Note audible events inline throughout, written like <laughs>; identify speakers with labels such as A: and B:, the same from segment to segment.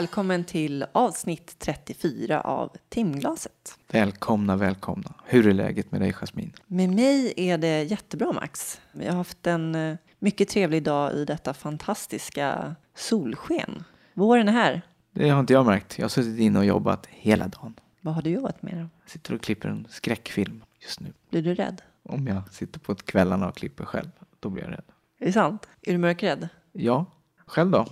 A: Välkommen till avsnitt 34 av Timglaset.
B: Välkomna, välkomna. Hur är läget med dig, Jasmin?
A: Med mig är det jättebra, Max. Jag har haft en eh, mycket trevlig dag i detta fantastiska solsken. Våren är här.
B: Det har inte jag märkt. Jag har suttit inne och jobbat hela dagen.
A: Vad har du jobbat med då?
B: Jag sitter och klipper en skräckfilm just nu.
A: Blir du rädd?
B: Om jag sitter på kvällarna och klipper själv, då blir jag rädd.
A: Är det sant? Är du mörkrädd?
B: Ja, själv då?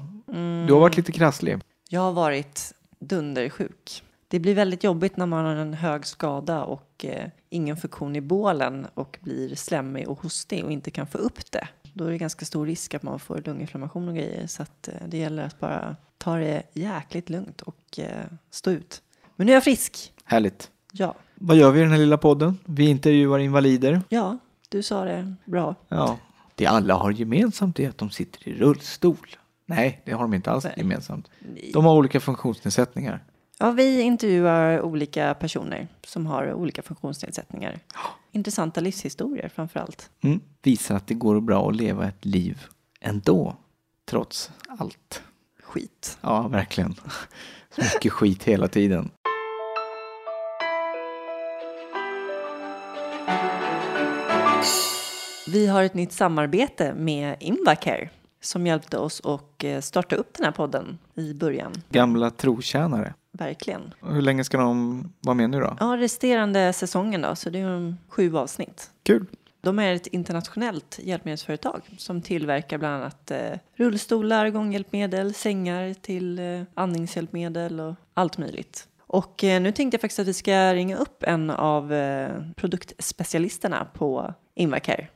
B: Du har varit lite krasslig.
A: Jag har varit dundersjuk. Det blir väldigt jobbigt när man har en hög skada och eh, ingen funktion i bålen och blir slemmig och hostig och inte kan få upp det. Då är det ganska stor risk att man får lunginflammation och grejer så att eh, det gäller att bara ta det jäkligt lugnt och eh, stå ut. Men nu är jag frisk.
B: Härligt.
A: Ja,
B: Vad gör vi i den här lilla podden? Vi intervjuar invalider.
A: ja, du sa det bra.
B: Ja. Det alla har gemensamt är att de sitter i rullstol. Nej, det har de inte alls gemensamt. De har olika funktionsnedsättningar.
A: Ja, vi intervjuar olika personer som har olika funktionsnedsättningar. <gasps> Intressanta livshistorier framför allt.
B: Mm. Visar att det går bra att leva ett liv ändå, trots allt.
A: Skit.
B: Ja, verkligen. Så mycket skit hela tiden.
A: Vi har ett nytt samarbete med Invacare som hjälpte oss att eh, starta upp den här podden i början.
B: Gamla trotjänare.
A: Verkligen.
B: Och Hur länge ska de vara med nu då?
A: Ja, resterande säsongen då, så det är sju avsnitt.
B: Kul.
A: De är ett internationellt hjälpmedelsföretag som tillverkar bland annat eh, rullstolar, gånghjälpmedel, sängar till eh, andningshjälpmedel och allt möjligt. Och eh, nu tänkte jag faktiskt att vi ska ringa upp en av eh, produktspecialisterna på Invacare.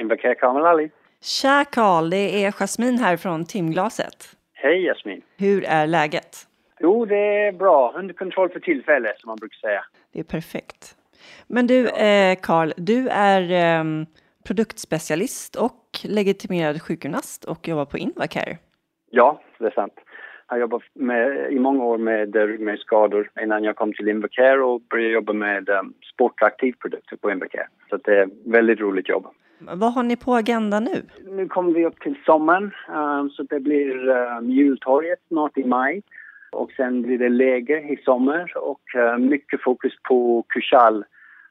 C: Invacare Kamal Ali.
A: Tja Karl, det är Jasmin här från Timglaset.
C: Hej Jasmin.
A: Hur är läget?
C: Jo, det är bra. Under kontroll för tillfället, som man brukar säga.
A: Det är perfekt. Men du, eh, Karl, du är ehm, produktspecialist och legitimerad sjukgymnast och jobbar på Invacare.
C: Ja, det är sant. Jag har jobbat med, i många år med eh, ryggmärgsskador innan jag kom till Invacare och började jobba med um, sportaktivprodukter på Invacare. Så det är ett väldigt roligt jobb.
A: Vad har ni på agendan nu?
C: Nu kommer vi upp till sommaren, um, så det blir um, jultorget snart i maj. Och sen blir det läger i sommar och uh, mycket fokus på Kushal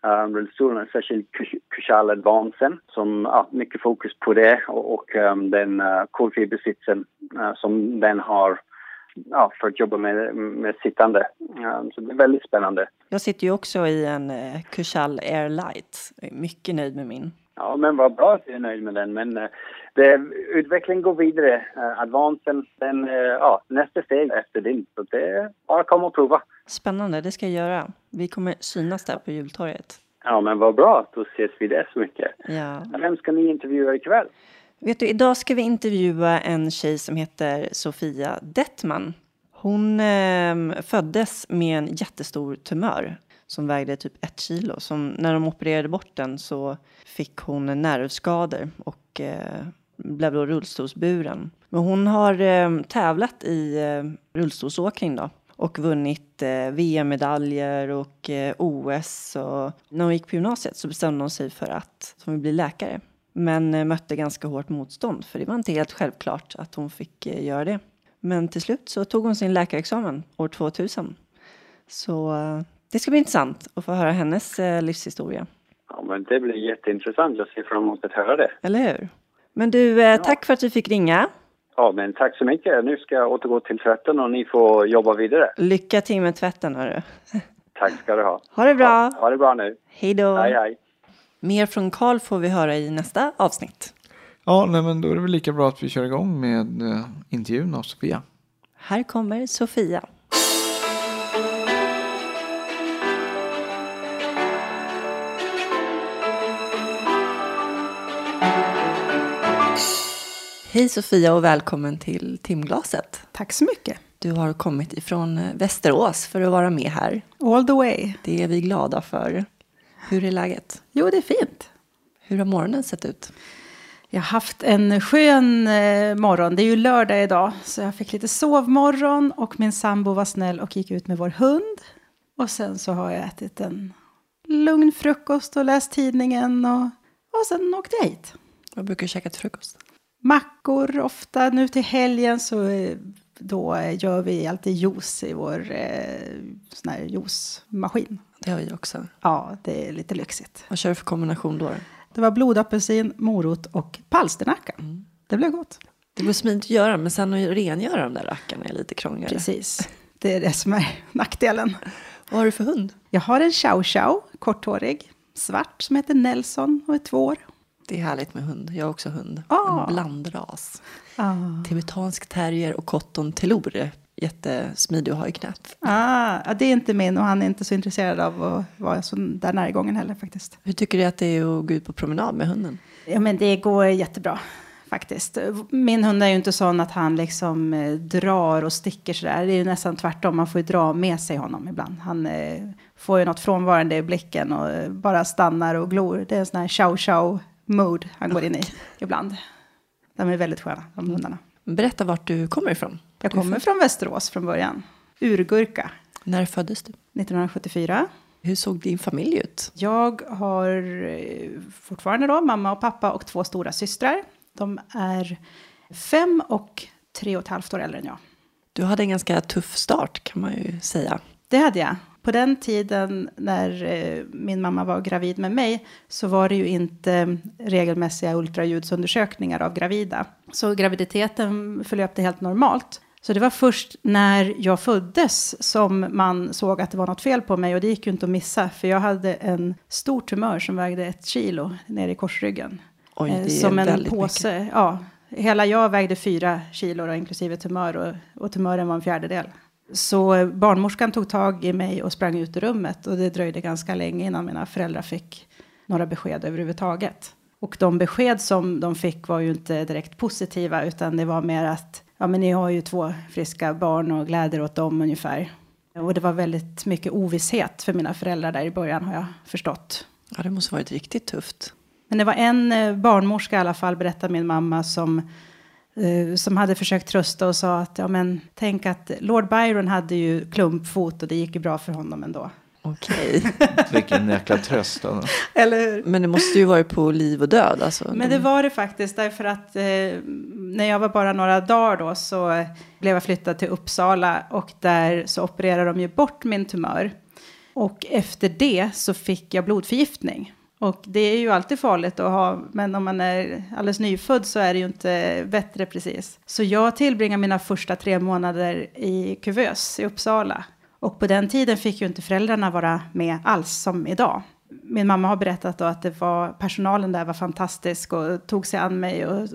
C: um, rullstolarna, särskilt Kush- Kushal Advancen. Som, ja, mycket fokus på det och, och um, den uh, kolfibersitsen uh, som den har ja, för att jobba med, med sittande. Så det är väldigt spännande.
A: Jag sitter ju också i en eh, Kushal Airlight. Jag är mycket nöjd med min.
C: Ja, men vad bra att du är nöjd med den. Men uh, det, utvecklingen går vidare. Uh, advansen, den, ja, nästa steg efter din. Så det är bara komma och prova.
A: Spännande, det ska jag göra. Vi kommer synas där på jultorget.
C: Ja, men vad bra. Då ses vi där så mycket.
A: Ja.
C: Vem ska ni intervjua ikväll?
A: Vet du, idag ska vi intervjua en tjej som heter Sofia Dettman. Hon eh, föddes med en jättestor tumör som vägde typ ett kilo. Som, när de opererade bort den så fick hon nervskador och eh, blev då rullstolsburen. Men hon har eh, tävlat i eh, rullstolsåkning då och vunnit eh, VM-medaljer och eh, OS. Och när hon gick på gymnasiet så bestämde hon sig för att hon vill bli läkare. Men eh, mötte ganska hårt motstånd för det var inte helt självklart att hon fick eh, göra det. Men till slut så tog hon sin läkarexamen år 2000. Så eh, det ska bli intressant att få höra hennes livshistoria.
C: Ja, men det blir jätteintressant. Jag ser fram emot att höra det.
A: Eller hur? Men du, eh, tack för att du fick ringa.
C: Ja, men tack så mycket. Nu ska jag återgå till tvätten och ni får jobba vidare.
A: Lycka till med tvätten, hörru.
C: Tack ska du ha.
A: Ha det bra.
C: Ha det bra nu.
A: Hej då.
C: Hej, hej.
A: Mer från Karl får vi höra i nästa avsnitt.
B: Ja, nej, men då är det väl lika bra att vi kör igång med eh, intervjun av Sofia.
A: Här kommer Sofia. Hej Sofia och välkommen till Timglaset.
D: Tack så mycket.
A: Du har kommit ifrån eh, Västerås för att vara med här.
D: All the way.
A: Det är vi glada för. Hur är läget?
D: Jo, det är fint.
A: Hur har morgonen sett ut?
D: Jag har haft en skön eh, morgon. Det är ju lördag idag, så jag fick lite sovmorgon och min sambo var snäll och gick ut med vår hund. Och sen så har jag ätit en lugn frukost och läst tidningen och, och sen åkte jag hit.
A: Vad brukar du käka till frukost?
D: mackor ofta. Nu till helgen så eh, då gör vi alltid juice i vår eh, sån här juicemaskin.
A: Det har vi också.
D: Ja, det är lite lyxigt.
A: Vad kör du för kombination då?
D: Det var blodapelsin, morot och palsternacka.
A: Mm.
D: Det blev gott.
A: Det går smidigt att göra, men sen att rengöra de där rackarna är lite krångligare.
D: Precis. Det är det som är <laughs> nackdelen.
A: Vad har du för hund?
D: Jag har en chow chow, korthårig, svart, som heter Nelson och är två år.
A: Det är härligt med hund. Jag har också hund.
D: Ah.
A: En blandras.
D: Ah.
A: Tibetansk terrier och cotton telor. Jättesmidig att ha i knät.
D: Ah, det är inte min och han är inte så intresserad av att vara så där närgången heller faktiskt.
A: Hur tycker du att det är att gå ut på promenad med hunden?
D: Ja, men det går jättebra faktiskt. Min hund är ju inte sån att han liksom eh, drar och sticker sådär. Det är ju nästan tvärtom. Man får ju dra med sig honom ibland. Han eh, får ju något frånvarande i blicken och bara stannar och glor. Det är en sån här chow chow mood han går in i ibland. De är väldigt sköna, de hundarna.
A: Berätta vart du kommer ifrån.
D: Jag kommer från Västerås från början. Urgurka,
A: När föddes du?
D: 1974.
A: Hur såg din familj ut?
D: Jag har eh, fortfarande då mamma och pappa och två stora systrar. De är fem och tre och ett halvt år äldre än jag.
A: Du hade en ganska tuff start kan man ju säga.
D: Det hade jag. På den tiden när eh, min mamma var gravid med mig så var det ju inte regelmässiga ultraljudsundersökningar av gravida. Så graviditeten förlöpte helt normalt. Så det var först när jag föddes som man såg att det var något fel på mig och det gick ju inte att missa för jag hade en stor tumör som vägde ett kilo nere i korsryggen.
A: Oj,
D: Eh,
A: det är
D: som en påse. Ja, hela jag vägde fyra kilo inklusive tumör och, och tumören var en fjärdedel. Så barnmorskan tog tag i mig och sprang ut ur rummet och det dröjde ganska länge innan mina föräldrar fick några besked överhuvudtaget. Och de besked som de fick var ju inte direkt positiva utan det var mer att ja men ni har ju två friska barn och gläder åt dem ungefär. Och det var väldigt mycket ovisshet för mina föräldrar där i början har jag förstått.
A: Ja, det måste varit riktigt tufft.
D: Men det var en eh, barnmorska i alla fall, berättade min mamma, som, som hade försökt trösta och sa att ja, men, tänk att Lord Byron hade ju klumpfot och det gick ju bra för honom ändå.
A: Okej. <laughs>
B: Vilken jäkla tröst. då.
D: Eller hur?
A: Men det måste ju varit på liv och död. Alltså.
D: Men det var det faktiskt, därför att eh, när jag var bara några dagar då så eh, blev jag flyttad till Uppsala och där så opererade de ju bort min tumör. Och efter det så fick jag blodförgiftning. Och det är ju alltid farligt att ha, men om man är alldeles nyfödd så är det ju inte bättre precis. Så jag tillbringar mina första tre månader i kuvös i Uppsala. Och på den tiden fick ju inte föräldrarna vara med alls som idag. Min mamma har berättat då att det var, personalen där var fantastisk och tog sig an mig och, och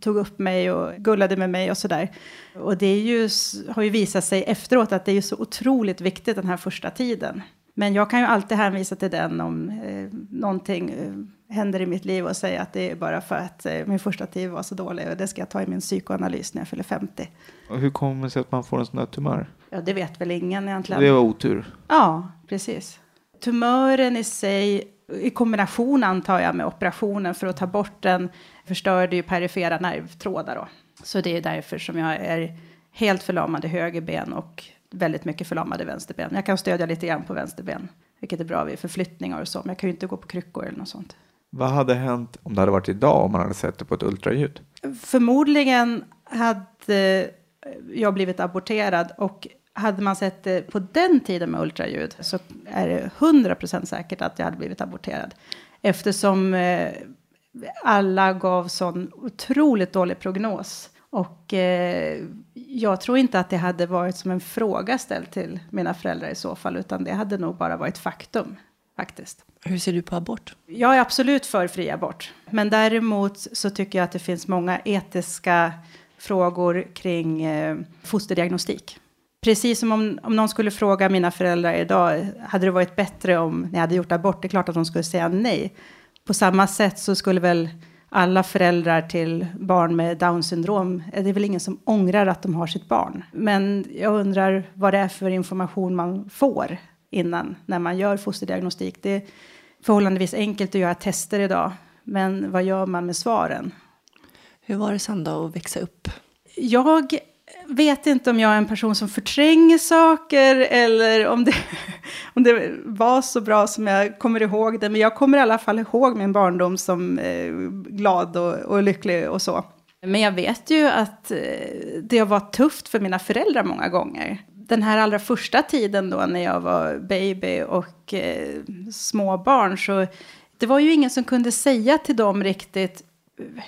D: tog upp mig och gullade med mig och sådär. Och det är ju, har ju visat sig efteråt att det är ju så otroligt viktigt den här första tiden. Men jag kan ju alltid hänvisa till den om eh, någonting eh, händer i mitt liv och säga att det är bara för att eh, min första tid var så dålig och det ska jag ta i min psykoanalys när jag fyller 50.
B: Och hur kommer det sig att man får en sån här tumör?
D: Ja, det vet väl ingen egentligen.
B: Det var otur.
D: Ja, precis. Tumören i sig, i kombination antar jag med operationen för att ta bort den, förstörde ju perifera nervtrådar då. Så det är därför som jag är helt förlamad i höger ben och väldigt mycket förlamad i vänster ben. Jag kan stödja lite grann på vänster ben, vilket är bra vid förflyttningar och så, men jag kan ju inte gå på kryckor eller något sånt.
B: Vad hade hänt om det hade varit idag om man hade sett det på ett ultraljud?
D: Förmodligen hade jag blivit aborterad och hade man sett det på den tiden med ultraljud så är det 100% säkert att jag hade blivit aborterad. Eftersom eh, alla gav sån otroligt dålig prognos. Och eh, jag tror inte att det hade varit som en fråga ställd till mina föräldrar i så fall, utan det hade nog bara varit faktum faktiskt.
A: Hur ser du på abort?
D: Jag är absolut för fri abort. Men däremot så tycker jag att det finns många etiska frågor kring eh, fosterdiagnostik. Precis som om, om någon skulle fråga mina föräldrar idag, hade det varit bättre om ni hade gjort abort? Det är klart att de skulle säga nej. På samma sätt så skulle väl alla föräldrar till barn med Down syndrom, det är väl ingen som ångrar att de har sitt barn. Men jag undrar vad det är för information man får innan när man gör fosterdiagnostik. Det är förhållandevis enkelt att göra tester idag, men vad gör man med svaren?
A: Hur var det sen då att växa upp?
D: Jag vet inte om jag är en person som förtränger saker eller om det, om det var så bra som jag kommer ihåg det. Men jag kommer i alla fall ihåg min barndom som eh, glad och, och lycklig och så. Men jag vet ju att eh, det var tufft för mina föräldrar många gånger. Den här allra första tiden då när jag var baby och eh, småbarn så det var ju ingen som kunde säga till dem riktigt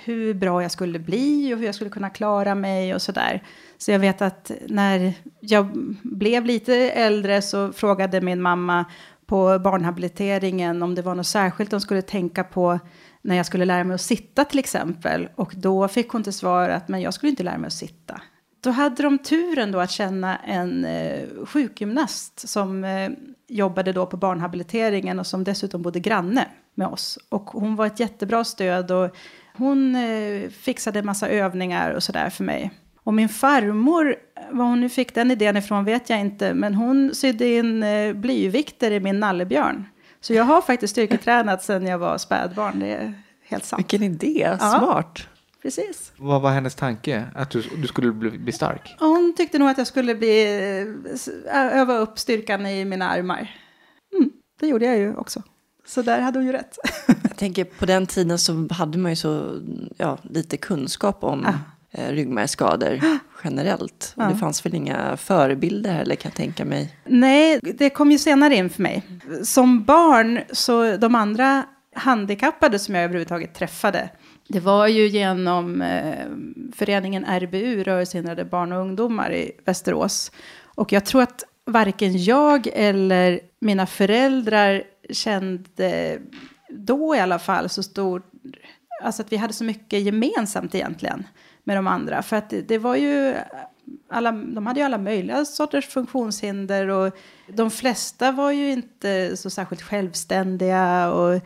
D: hur bra jag skulle bli och hur jag skulle kunna klara mig och sådär. Så jag vet att när jag blev lite äldre så frågade min mamma på barnhabiliteringen om det var något särskilt de skulle tänka på när jag skulle lära mig att sitta till exempel. Och då fick hon till svar att men jag skulle inte lära mig att sitta. Då hade de turen då att känna en eh, sjukgymnast som eh, jobbade då på barnhabiliteringen och som dessutom bodde granne med oss. Och hon var ett jättebra stöd och hon eh, fixade massa övningar och sådär för mig. Och min farmor, var hon nu fick den idén ifrån vet jag inte, men hon sydde in eh, blyvikter i min nallebjörn. Så jag har faktiskt styrketränat sedan jag var spädbarn, det är helt sant.
A: Vilken idé, smart. Ja,
D: precis.
B: Vad var hennes tanke? Att du, du skulle bli, bli stark?
D: Hon tyckte nog att jag skulle bli, eh, öva upp styrkan i mina armar. Mm, det gjorde jag ju också. Så där hade hon ju rätt. <laughs>
A: jag tänker på den tiden så hade man ju så ja, lite kunskap om ah eh, ryggmärgsskador <gasps> generellt. Och Det fanns väl inga förebilder heller kan jag tänka mig.
D: Nej, det kom ju senare in för mig. Som barn, så de andra handikappade som jag överhuvudtaget träffade, det var ju genom eh, föreningen RBU, Rörelsehindrade barn och ungdomar i Västerås. Och jag tror att varken jag eller mina föräldrar kände eh, då i alla fall så stor, alltså att vi hade så mycket gemensamt egentligen med de andra. För att det, det var ju, alla, de hade ju alla möjliga sorters funktionshinder och de flesta var ju inte så särskilt självständiga. Och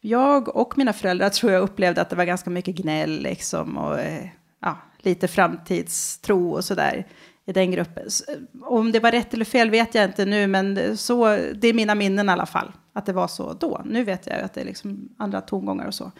D: jag och mina föräldrar tror jag upplevde att det var ganska mycket gnäll liksom och eh, ja, lite framtidstro och sådär i den gruppen. Om det var rätt eller fel vet jag inte nu, men så, det är mina minnen i alla fall, att det var så då. Nu vet jag att det är liksom andra tongångar och så.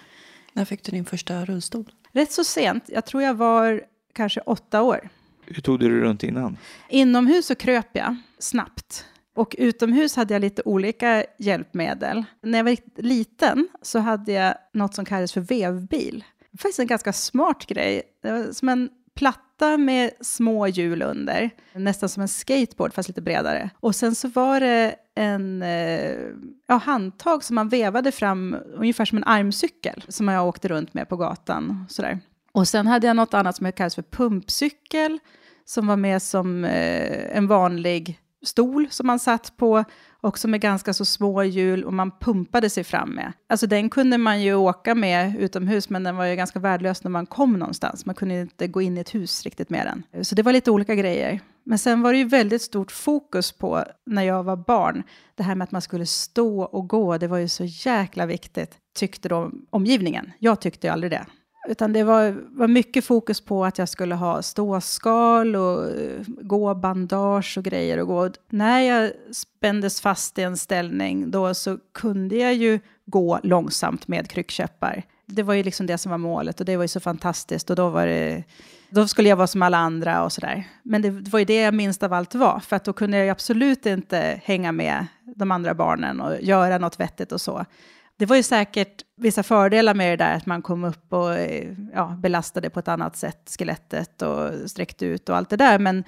A: När fick du din första rullstol?
D: Rätt så sent. Jag tror jag var kanske åtta år.
B: Hur tog du dig runt innan?
D: Inomhus så kröp jag snabbt. Och utomhus hade jag lite olika hjälpmedel. När jag var liten så hade jag något som kallades för vevbil. Det var faktiskt en ganska smart grej. Det var som en platta med små hjul under, nästan som en skateboard fast lite bredare. Och sen så var det en eh, ja, handtag som man vevade fram, ungefär som en armcykel, som jag åkte runt med på gatan. Sådär. Och sen hade jag något annat som kallas för pumpcykel, som var med som eh, en vanlig stol som man satt på också med ganska så små hjul och man pumpade sig fram med. Alltså den kunde man ju åka med utomhus men den var ju ganska värdelös när man kom någonstans. Man kunde inte gå in i ett hus riktigt med den. Så det var lite olika grejer. Men sen var det ju väldigt stort fokus på, när jag var barn, det här med att man skulle stå och gå, det var ju så jäkla viktigt, tyckte de omgivningen. Jag tyckte ju aldrig det. Utan det var, var mycket fokus på att jag skulle ha ståskal och eh, gå bandage och grejer. Och gå. När jag spändes fast i en ställning då så kunde jag ju gå långsamt med kryckkäppar. Det var ju liksom det som var målet och det var ju så fantastiskt. Och då, var det, då skulle jag vara som alla andra och sådär. Men det, det var ju det jag minst av allt var. För att då kunde jag absolut inte hänga med de andra barnen och göra något vettigt och så. Det var ju säkert vissa fördelar med det där, att man kom upp och ja, belastade på ett annat sätt skelettet och sträckte ut och allt det där. Men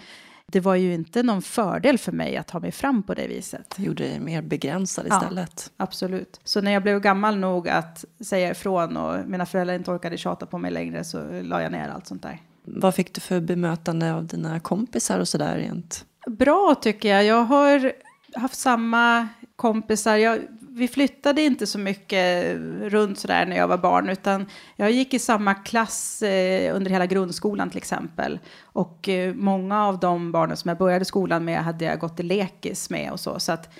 D: det var ju inte någon fördel för mig att ta mig fram på det viset.
A: Det gjorde dig mer begränsad istället.
D: Ja, absolut. Så när jag blev gammal nog att säga ifrån och mina föräldrar inte orkade tjata på mig längre så la jag ner allt sånt där.
A: Vad fick du för bemötande av dina kompisar och sådär rent?
D: Bra tycker jag. Jag har haft samma kompisar. Jag vi flyttade inte så mycket runt sådär när jag var barn, utan jag gick i samma klass eh, under hela grundskolan till exempel. Och eh, många av de barnen som jag började skolan med hade jag gått i lekis med och så. Så att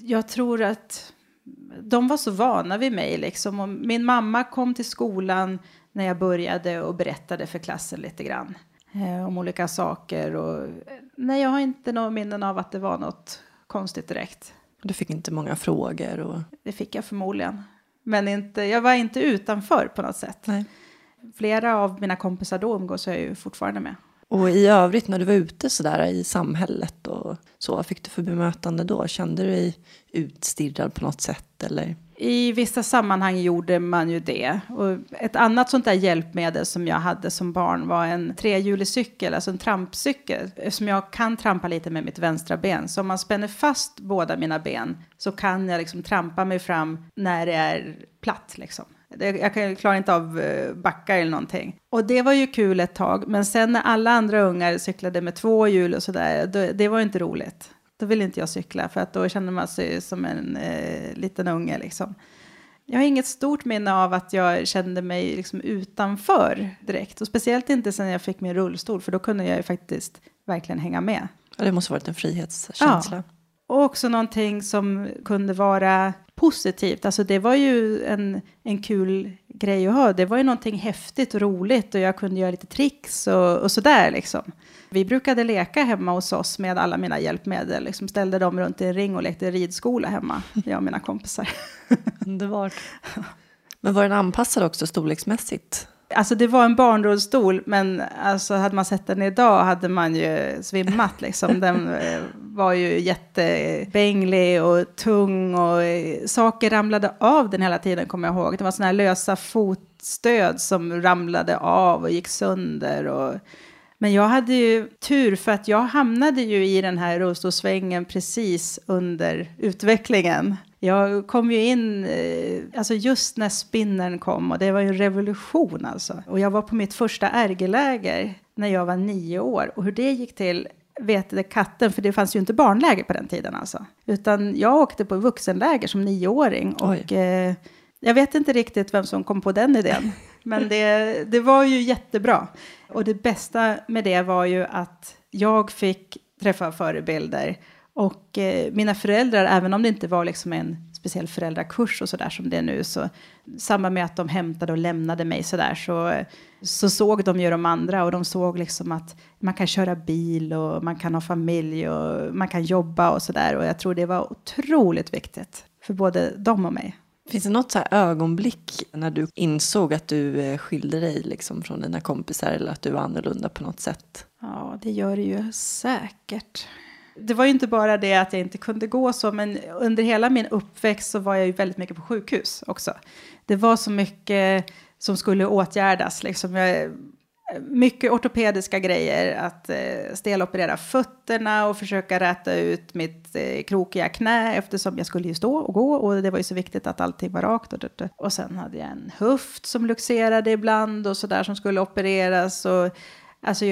D: jag tror att de var så vana vid mig liksom. Och min mamma kom till skolan när jag började och berättade för klassen lite grann eh, om olika saker. Och, nej, jag har inte några minnen av att det var något konstigt direkt.
A: Du fick inte många frågor? Och...
D: Det fick jag förmodligen. Men inte, jag var inte utanför på något sätt.
A: Nej.
D: Flera av mina kompisar då umgås jag ju fortfarande med.
A: Och i övrigt när du var ute sådär i samhället och så, vad fick du för bemötande då? Kände du dig utstirrad på något sätt eller?
D: I vissa sammanhang gjorde man ju det. Och ett annat sånt där hjälpmedel som jag hade som barn var en trehjulig cykel, alltså en trampcykel. Eftersom jag kan trampa lite med mitt vänstra ben. Så om man spänner fast båda mina ben så kan jag liksom trampa mig fram när det är platt. Liksom. Jag klarar inte av eh, backar eller någonting. Och det var ju kul ett tag, men sen när alla andra ungar cyklade med två hjul och sådär, det var inte roligt. Då ville inte jag cykla, för att då kände man sig som en eh, liten unge liksom. Jag har inget stort minne av att jag kände mig liksom utanför direkt. Och speciellt inte sen jag fick min rullstol, för då kunde jag ju faktiskt verkligen hänga med.
A: Ja, det måste varit en frihetskänsla. Ja.
D: Och också någonting som kunde vara positivt. Alltså det var ju en, en kul grej att ha. Det var ju någonting häftigt och roligt och jag kunde göra lite tricks och, och sådär liksom. Vi brukade leka hemma hos oss med alla mina hjälpmedel. Liksom ställde dem runt i en ring och lekte ridskola hemma, jag och mina kompisar. <laughs>
A: Underbart. Men var den anpassad också storleksmässigt?
D: Alltså det var en barnrullstol, men alltså hade man sett den idag hade man ju svimmat. Liksom. Den eh, var ju jättebänglig och tung och eh, saker ramlade av den hela tiden, kommer jag ihåg. Det var sådana här lösa fotstöd som ramlade av och gick sönder. Och... Men jag hade ju tur för att jag hamnade ju i den här rullstolssvängen precis under utvecklingen. Jag kom ju in eh, alltså just när spinnern kom och det var ju en revolution alltså. Och jag var på mitt första RG-läger när jag var nio år och hur det gick till vet det katten, för det fanns ju inte barnläger på den tiden alltså. Utan jag åkte på vuxenläger som nioåring och eh, jag vet inte riktigt vem som kom på den idén. <laughs> Men det, det var ju jättebra. Och det bästa med det var ju att jag fick träffa förebilder och eh, mina föräldrar, även om det inte var liksom en speciell föräldrakurs och så där som det är nu, så samma med att de hämtade och lämnade mig så där, så, så såg de ju de andra och de såg liksom att man kan köra bil och man kan ha familj och man kan jobba och så där. Och jag tror det var otroligt viktigt för både dem och mig.
A: Finns det något så ögonblick när du insåg att du eh, skilde dig liksom från dina kompisar eller att du var annorlunda på något sätt?
D: Ja, det gör det ju säkert det var ju inte bara det att jag inte kunde gå så, men under hela min uppväxt så var jag ju väldigt mycket på sjukhus också. Det var så mycket som skulle åtgärdas, liksom. Jag, mycket ortopediska grejer, att eh, steloperera fötterna och försöka räta ut mitt eh, krokiga knä eftersom jag skulle ju stå och gå och det var ju så viktigt att allting var rakt. Och, och sen hade jag en höft som luxerade ibland och sådär som skulle opereras. Och, alltså,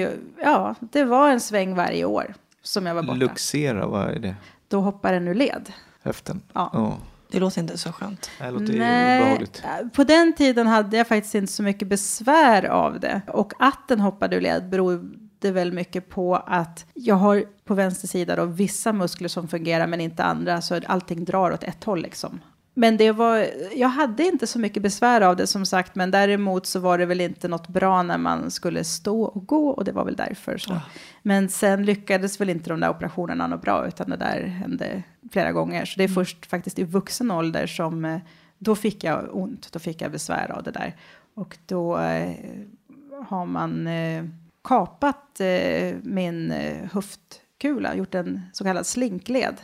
D: ja, det var en sväng varje år som jag var borta.
B: Luxera, vad är det?
D: Då hoppar den ur led.
B: Höften?
D: Ja. Oh.
A: Det låter inte så skönt.
B: Det låter Nej, obehagligt.
D: På den tiden hade jag faktiskt inte så mycket besvär av det. Och att den hoppade ur led berodde väl mycket på att jag har på vänster sida då vissa muskler som fungerar men inte andra. Så allting drar åt ett håll liksom. Men det var, jag hade inte så mycket besvär av det som sagt, men däremot så var det väl inte något bra när man skulle stå och gå och det var väl därför. Så. Ja. Men sen lyckades väl inte de där operationerna något bra, utan det där hände flera gånger. Så det är mm. först faktiskt i vuxen ålder som, eh, då fick jag ont, då fick jag besvär av det där. Och då eh, har man eh, kapat eh, min eh, höftkula, gjort en så kallad slinkled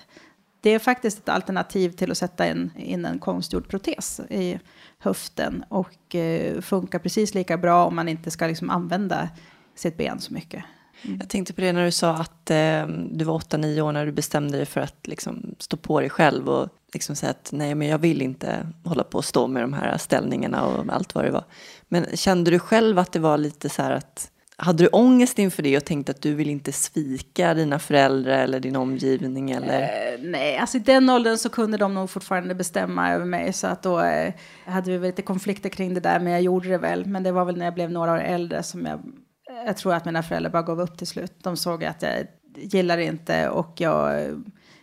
D: det är faktiskt ett alternativ till att sätta in, in en konstgjord protes i höften och eh, funkar precis lika bra om man inte ska liksom använda sitt ben så mycket.
A: Mm. Jag tänkte på det när du sa att eh, du var 8-9 år när du bestämde dig för att liksom, stå på dig själv och liksom säga att nej, men jag vill inte hålla på och stå med de här ställningarna och allt vad det var. Men kände du själv att det var lite så här att hade du ångest inför det och tänkte att du vill inte svika dina föräldrar eller din omgivning? Eller?
D: Eh, nej, alltså i den åldern så kunde de nog fortfarande bestämma över mig. Så att då eh, hade vi väl lite konflikter kring det där, men jag gjorde det väl. Men det var väl när jag blev några år äldre som jag, jag tror att mina föräldrar bara gav upp till slut. De såg att jag gillar inte och jag,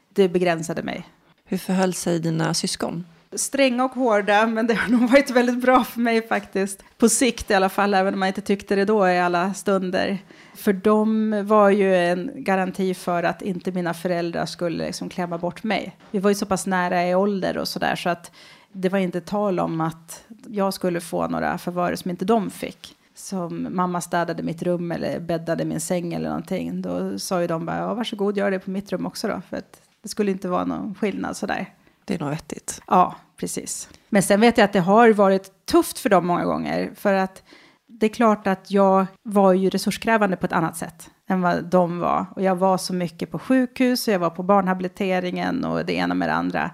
D: det begränsade mig.
A: Hur förhöll sig dina syskon?
D: Stränga och hårda, men det har nog varit väldigt bra för mig faktiskt. På sikt i alla fall, även om man inte tyckte det då i alla stunder. För de var ju en garanti för att inte mina föräldrar skulle liksom klämma bort mig. Vi var ju så pass nära i ålder och sådär så att det var inte tal om att jag skulle få några favörer som inte de fick. Som mamma städade mitt rum eller bäddade min säng eller någonting. Då sa ju de bara, ja, varsågod gör det på mitt rum också då. För att det skulle inte vara någon skillnad sådär.
A: Det är nog vettigt.
D: Ja, precis. Men sen vet jag att det har varit tufft för dem många gånger. För att det är klart att jag var ju resurskrävande på ett annat sätt än vad de var. Och jag var så mycket på sjukhus och jag var på barnhabiliteringen och det ena med det andra.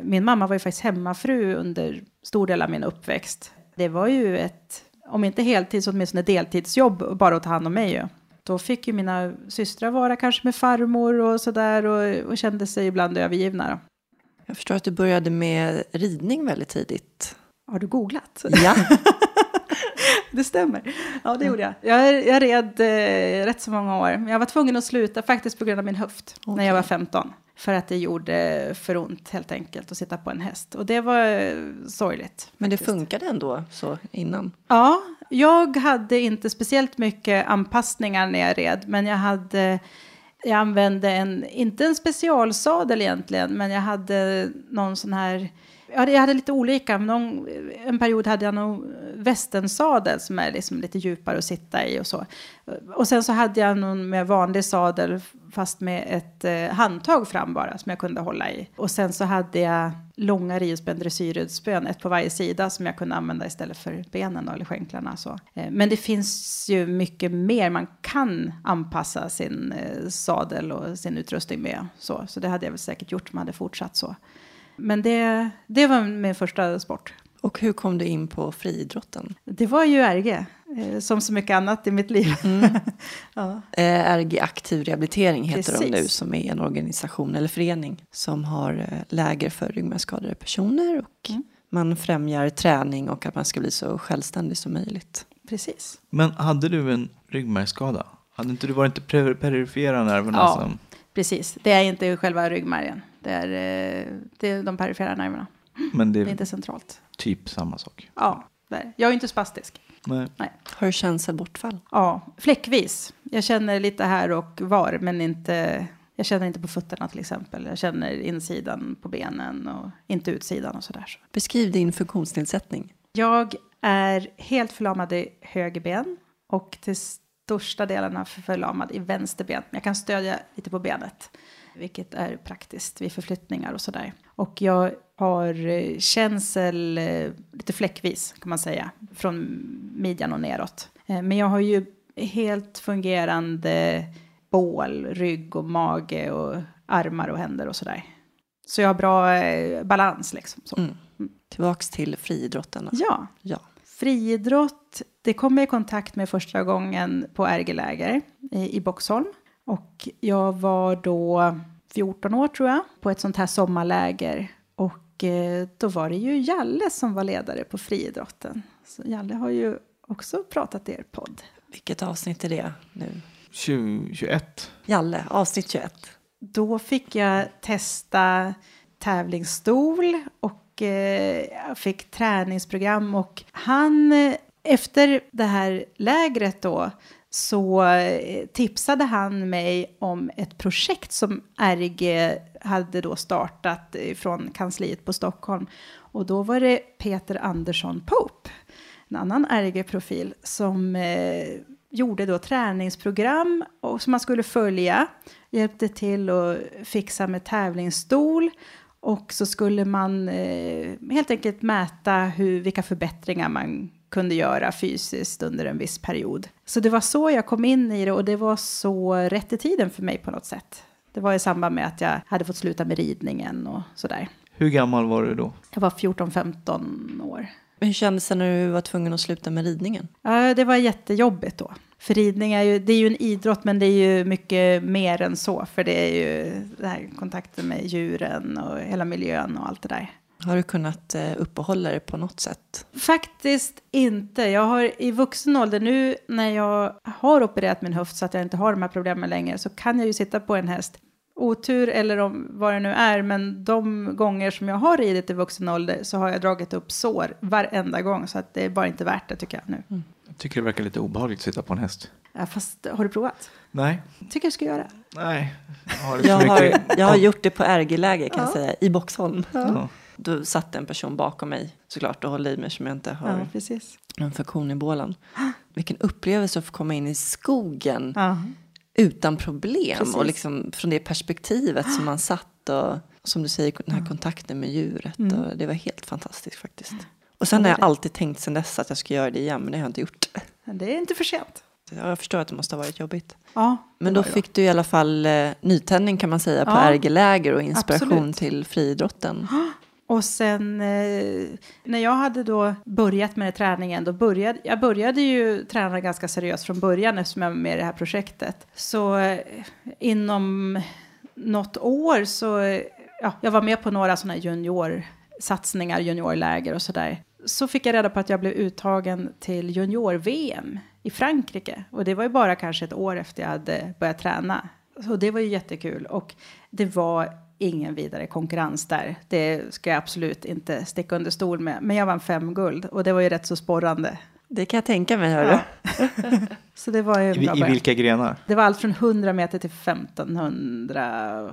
D: Min mamma var ju faktiskt hemmafru under stor del av min uppväxt. Det var ju ett, om inte heltids, åtminstone deltidsjobb bara att ta hand om mig ju. Då fick ju mina systrar vara kanske med farmor och sådär och, och kände sig ibland övergivna. Då.
A: Jag förstår att du började med ridning väldigt tidigt.
D: Har du googlat?
A: Ja. <laughs>
D: det stämmer. Ja, det gjorde jag. Jag, jag red eh, rätt så många år. Men jag var tvungen att sluta faktiskt på grund av min höft
A: Okej.
D: när jag var 15. För att det gjorde för ont helt enkelt att sitta på en häst. Och det var eh, sorgligt.
A: Men det funkade ändå så innan.
D: Ja, jag hade inte speciellt mycket anpassningar när jag red, men jag hade jag använde en, inte en specialsadel egentligen, men jag hade någon sån här, ja, jag hade lite olika, men någon, en period hade jag någon västensadel som är liksom lite djupare att sitta i och så. Och sen så hade jag någon med vanlig sadel fast med ett eh, handtag fram bara som jag kunde hålla i. Och sen så hade jag långa rivspänn dressyrspön, ett på varje sida som jag kunde använda istället för benen då, eller skänklarna. Så. Eh, men det finns ju mycket mer man kan anpassa sin eh, sadel och sin utrustning med. Så, så det hade jag väl säkert gjort om jag hade fortsatt så. Men det, det var min första sport.
A: Och hur kom du in på friidrotten?
D: Det var ju RG, eh, som så mycket annat i mitt liv. <laughs> ja.
A: Eh, RG Aktiv Rehabilitering heter de
D: Precis.
A: nu som är en organisation eller förening som har eh, läger för ryggmärgsskadade personer och
D: Mm.
A: man främjar träning och att man ska bli så självständig som möjligt.
D: Precis.
B: Men hade du en ryggmärgsskada? Hade inte du varit per- perifera nerverna
D: Ja.
B: som...
D: Precis, det är inte själva ryggmärgen. Det är, det är de perifera nerverna.
B: Men det
D: Det är
B: är
D: inte centralt.
B: typ samma sak.
D: Ja, det är. jag är ju inte spastisk.
B: Nej.
A: Har du känselbortfall?
D: Ja, fläckvis. Jag känner lite här och var, men inte... Jag känner inte på fötterna till exempel. Jag känner insidan på benen och inte utsidan och sådär.
A: Beskriv din funktionsnedsättning.
D: Jag är helt förlamad i höger ben och till största delarna förlamad i vänster ben. Jag kan stödja lite på benet, vilket är praktiskt vid förflyttningar och sådär. Och jag har eh, känsel eh, lite fläckvis kan man säga, från midjan och neråt. Eh, Men jag har ju helt fungerande bål, rygg och mage och armar och händer och sådär. Så jag har bra balans liksom. Så.
A: Mm. Tillbaks till friidrotten.
D: Ja,
A: ja.
D: Friidrott, det kom jag i kontakt med första gången på RG-läger i, i Boxholm. Och jag var då 14 år tror jag, på ett sånt här sommarläger. Och eh, då var det ju Jalle som var ledare på friidrotten. Så Jalle har ju också pratat i er podd.
A: Vilket avsnitt är det nu?
B: 20, 21.
A: Jalle, avsnitt 21.
D: Då fick jag testa tävlingsstol och eh, jag fick träningsprogram och han eh, efter det här lägret då så tipsade han mig om ett projekt som RG hade då startat från kansliet på Stockholm och då var det Peter Andersson Pope en annan RG-profil som eh, gjorde då träningsprogram och som man skulle följa. Hjälpte till att fixa med tävlingsstol och så skulle man eh, helt enkelt mäta hur, vilka förbättringar man kunde göra fysiskt under en viss period. Så det var så jag kom in i det och det var så rätt i tiden för mig på något sätt. Det var i samband med att jag hade fått sluta med ridningen och sådär.
B: Hur gammal var du då?
D: Jag var 14-15 år.
A: Hur kändes det när du var tvungen att sluta med ridningen?
D: Ja, det var jättejobbigt då. För ridning är ju, det är ju en idrott, men det är ju mycket mer än så. För det är ju det här kontakten med djuren och hela miljön och allt det där.
A: Har du kunnat eh, uppehålla dig på något sätt?
D: Faktiskt inte. Jag har i vuxen ålder nu när jag har opererat min höft så att jag inte har de här problemen längre så kan jag ju sitta på en häst. Otur eller om vad det nu är, men de gånger som jag har ridit i vuxen ålder så har jag dragit upp sår varenda gång så att det är bara inte värt det tycker jag nu.
B: Jag tycker det verkar lite obehagligt att sitta på en häst.
D: Ja, fast har du provat?
B: Nej.
D: Tycker jag ska göra.
B: Nej. Jag har, det
A: Jag har, jag har gjort det på RG-läge kan jag
D: Ja.
A: säga, i Boxholm.
B: Ja.
A: Då satt en person bakom mig såklart och höll i mig som jag inte har
D: Ja,
A: någon funktion i bålen. Vilken upplevelse att få komma in i skogen
D: Ja.
A: utan problem
D: Precis.
A: och liksom från det perspektivet som man satt och som du säger, den här kontakten med djuret.
D: Mm.
A: Och det var helt fantastiskt faktiskt. Och sen har jag alltid tänkt sen dess att jag ska göra det igen, men det har jag inte gjort.
D: Det är inte för sent.
A: Jag förstår att det måste ha varit jobbigt.
D: Ja,
A: Men då fick du i alla fall eh, nytändning kan man säga på
D: Ja,
A: RG-läger och inspiration
D: absolut.
A: till friidrotten.
D: Och sen eh, när jag hade då börjat med träningen, då började, jag började ju träna ganska seriöst från början eftersom jag var med i det här projektet. Så eh, inom något år så, eh, ja, jag var med på några sådana juniorsatsningar, juniorläger och sådär. Så fick jag reda på att jag blev uttagen till junior-VM i Frankrike. Och det var ju bara kanske ett år efter jag hade börjat träna. Så det var ju jättekul. Och det var ingen vidare konkurrens där. Det ska jag absolut inte sticka under stol med. Men jag vann fem guld och det var ju rätt så sporrande.
A: Det kan jag tänka mig, hörru. <laughs>
D: Så det var ju
B: I, I vilka grenar?
D: Det var allt från 100 meter till 1500.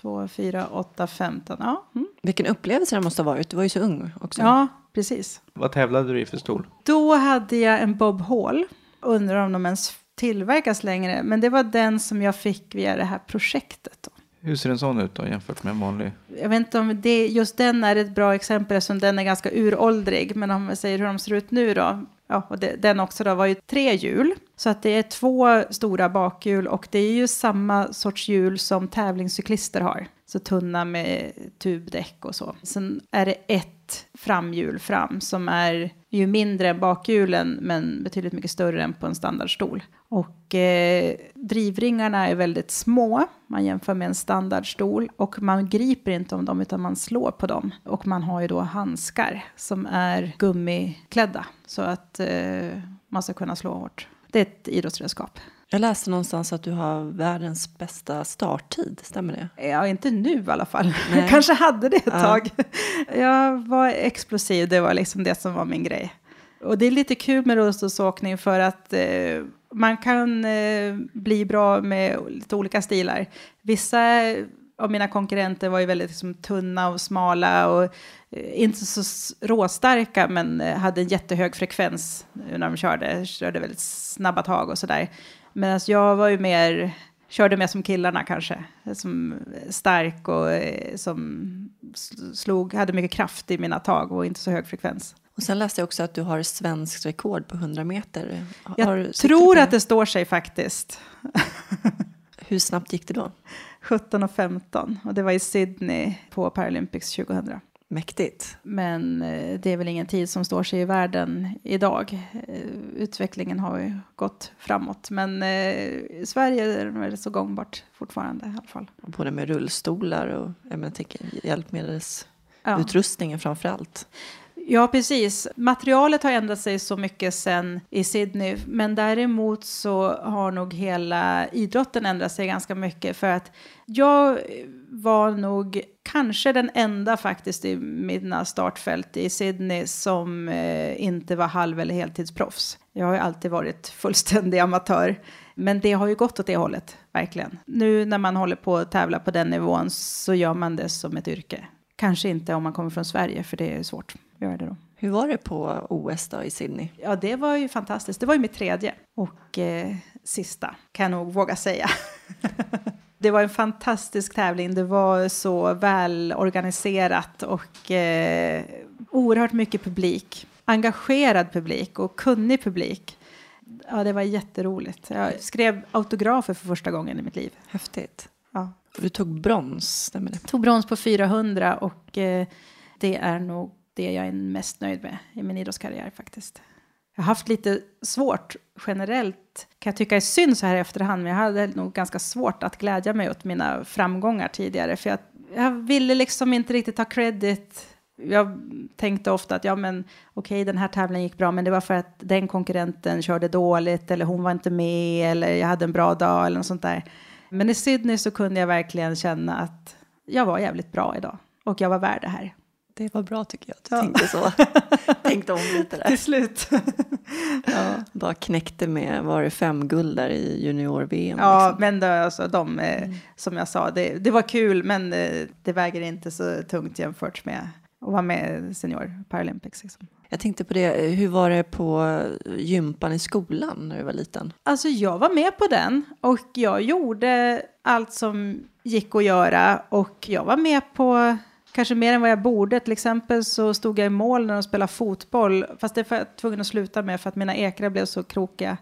D: 2, 4, 8, 15. Ja, mm.
A: Vilken upplevelse det måste ha varit. Du var ju så ung också.
D: ja precis.
B: Vad tävlade du i för stol?
D: Då hade jag en Bob Hall. Undrar om de ens tillverkas längre. Men det var den som jag fick via det här projektet. Då.
B: Hur ser en sån ut då jämfört med en vanlig?
D: Jag vet inte om det, just den är ett bra exempel eftersom den är ganska uråldrig. Men om vi säger hur de ser ut nu då. Ja, och det, den också då var ju tre hjul. Så att det är två stora bakhjul och det är ju samma sorts hjul som tävlingscyklister har. Så tunna med tubdäck och så. Sen är det ett framhjul fram som är ju mindre än bakhjulen men betydligt mycket större än på en standardstol. Och eh, drivringarna är väldigt små. Man jämför med en standardstol och man griper inte om dem utan man slår på dem. Och man har ju då handskar som är gummiklädda så att eh, man ska kunna slå hårt. Det är ett idrottsredskap.
A: Jag läste någonstans att du har världens bästa starttid, stämmer det?
D: Ja, inte nu i alla fall.
A: Nej.
D: Jag <laughs> kanske hade det ett
A: Ja.
D: tag. <laughs> Jag var explosiv, det var liksom det som var min grej. Och det är lite kul med rullstolsåkning för att eh, man kan eh, bli bra med lite olika stilar. Vissa av mina konkurrenter var ju väldigt liksom, tunna och smala och eh, inte så råstarka men eh, hade en jättehög frekvens när de körde. Körde väldigt snabba tag och sådär. Medan jag var ju mer, körde mer som killarna kanske. Som stark och eh, som slog, hade mycket kraft i mina tag och inte så hög frekvens.
A: Och sen läste jag också att du har svenskt rekord på 100 meter. Har,
D: Jag tror
A: på
D: att det står sig faktiskt. <laughs>
A: Hur snabbt gick det då?
D: 17 och 15 och det var i Sydney på Paralympics 2000.
A: Mäktigt.
D: Men eh, det är väl ingen tid som står sig i världen idag. Eh, Utvecklingen har ju gått framåt. Men eh, i Sverige är det så gångbart fortfarande i alla fall.
A: Både med rullstolar och jag menar, tänker,
D: Ja.
A: hjälpmedelsutrustningen framför allt.
D: Ja, precis. Materialet har ändrat sig så mycket sen i Sydney, men däremot så har nog hela idrotten ändrat sig ganska mycket för att jag var nog kanske den enda faktiskt i mina startfält i Sydney som eh, inte var halv eller heltidsproffs. Jag har ju alltid varit fullständig amatör. Men det har ju gått åt det hållet, verkligen. Nu när man håller på att tävla på den nivån så gör man det som ett yrke. Kanske inte om man kommer från Sverige, för det är svårt göra det då.
A: Hur var det på OS då i Sydney?
D: Ja, det var ju fantastiskt. Det var ju mitt tredje och eh, sista, kan jag nog våga säga. <laughs> det var en fantastisk tävling. Det var så väl organiserat och eh, oerhört mycket publik. Engagerad publik och kunnig publik. Ja, det var jätteroligt. Jag skrev autografer för första gången i mitt liv.
A: Häftigt.
D: Ja.
A: Du tog brons, stämmer det?
D: Tog brons på 400 och eh, det är nog det jag är mest nöjd med i min idrottskarriär faktiskt. Jag har haft lite svårt generellt, kan jag tycka är synd så här i efterhand, men jag hade nog ganska svårt att glädja mig åt mina framgångar tidigare, för jag, jag ville liksom inte riktigt ta credit. Jag tänkte ofta att ja, men okej, den här tävlingen gick bra, men det var för att den konkurrenten körde dåligt eller hon var inte med eller jag hade en bra dag eller något sånt där. Men i Sydney så kunde jag verkligen känna att jag var jävligt bra idag och jag var värd det här.
A: Det var bra tycker jag att du
D: Ja.
A: tänkte så. <laughs> tänkte om lite där.
D: Till slut. <laughs> ja,
A: Bara knäckte med, var det fem guld där i junior-VM?
D: ja
A: liksom.
D: men det, alltså, de, eh, som jag sa, det, det var kul men eh, det väger inte så tungt jämfört med och vara med Senior Paralympics. Liksom.
A: Jag tänkte på det, hur var det på gympan i skolan när du var liten?
D: Alltså jag var med på den och jag gjorde allt som gick att göra och jag var med på kanske mer än vad jag borde. Till exempel så stod jag i mål när de spelade fotboll, fast det var jag tvungen att sluta med för att mina ekrar blev så krokiga.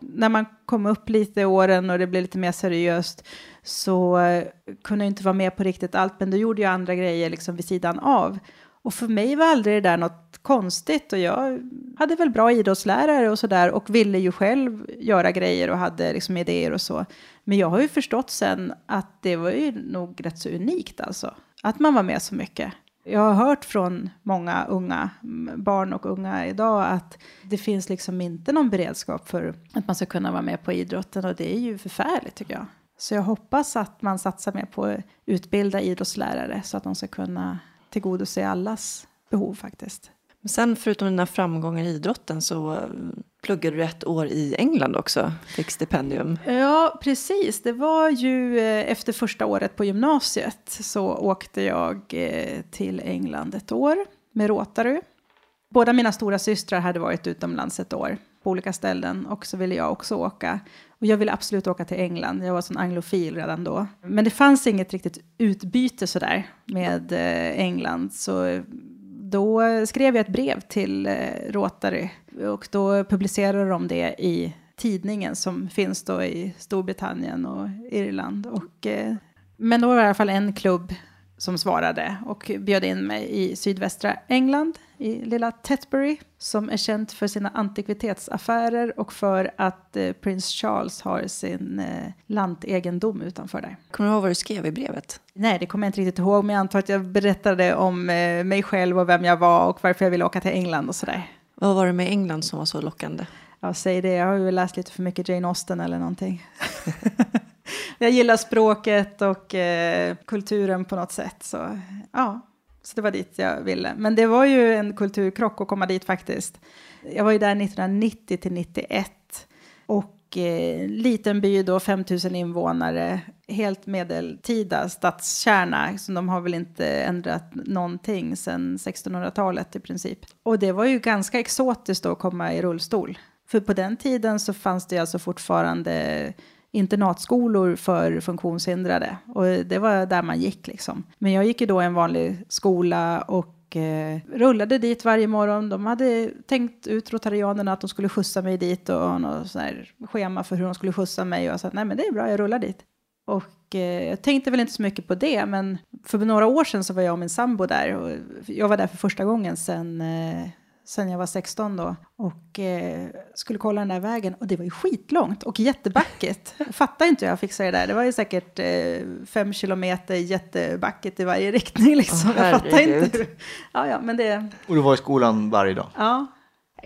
D: När man kom upp lite i åren och det blev lite mer seriöst så eh, kunde jag inte vara med på riktigt allt, men då gjorde jag andra grejer liksom vid sidan av. Och för mig var aldrig det där något konstigt och jag hade väl bra idrottslärare och sådär och ville ju själv göra grejer och hade liksom idéer och så. Men jag har ju förstått sen att det var ju nog rätt så unikt alltså, att man var med så mycket. Jag har hört från många unga barn och unga idag att det finns liksom inte någon beredskap för att man ska kunna vara med på idrotten och det är ju förfärligt tycker jag. Så jag hoppas att man satsar mer på att utbilda idrottslärare så att de ska kunna tillgodose allas behov faktiskt.
A: Sen förutom dina framgångar i idrotten så eh, pluggade du ett år i England också, fick stipendium.
D: Ja, precis. Det var ju eh, efter första året på gymnasiet så åkte jag eh, till England ett år med Rotary. Båda mina stora systrar hade varit utomlands ett år på olika ställen och så ville jag också åka. Och jag ville absolut åka till England, jag var sån anglofil redan då. Men det fanns inget riktigt utbyte sådär med England, så då skrev jag ett brev till eh, Rotary och då publicerade de det i tidningen som finns då i Storbritannien och Irland. Och, eh, men då var det i alla fall en klubb som svarade och bjöd in mig i sydvästra England, i lilla Tetbury, som är känt för sina antikvitetsaffärer och för att eh, prins Charles har sin eh, lantegendom utanför där.
A: Kommer du ihåg vad du skrev i brevet?
D: Nej, det kommer jag inte riktigt ihåg, men jag antar att jag berättade om eh, mig själv och vem jag var och varför jag ville åka till England och sådär.
A: Vad var det med England som var så lockande?
D: Ja, säg det. Jag har ju läst lite för mycket Jane Austen eller någonting. <laughs> jag gillar språket och eh, kulturen på något sätt. Så ja, så det var dit jag ville. Men det var ju en kulturkrock att komma dit faktiskt. Jag var ju där 1990 till 91 och eh, liten by då, 5000 invånare, helt medeltida stadskärna, så de har väl inte ändrat någonting sedan 1600-talet i princip. Och det var ju ganska exotiskt då att komma i rullstol. För på den tiden så fanns det alltså fortfarande internatskolor för funktionshindrade. Och det var där man gick liksom. Men jag gick ju då i en vanlig skola och eh, rullade dit varje morgon. De hade tänkt ut rotarianerna att de skulle skjutsa mig dit och ha något sån här schema för hur de skulle skjutsa mig. Och jag sa nej men det är bra, jag rullar dit. Och eh, jag tänkte väl inte så mycket på det, men för några år sedan så var jag och min sambo där. Och jag var där för första gången sedan eh, sen jag var 16 då och eh, skulle kolla den där vägen och det var ju skitlångt och jättebackigt. <laughs> Fattar inte hur jag fixade det där. Det var ju säkert eh, fem kilometer jättebackigt i varje riktning liksom. Oh, jag fattar inte hur. Ja, ja, men det...
B: Och du var i skolan varje dag?
D: Ja,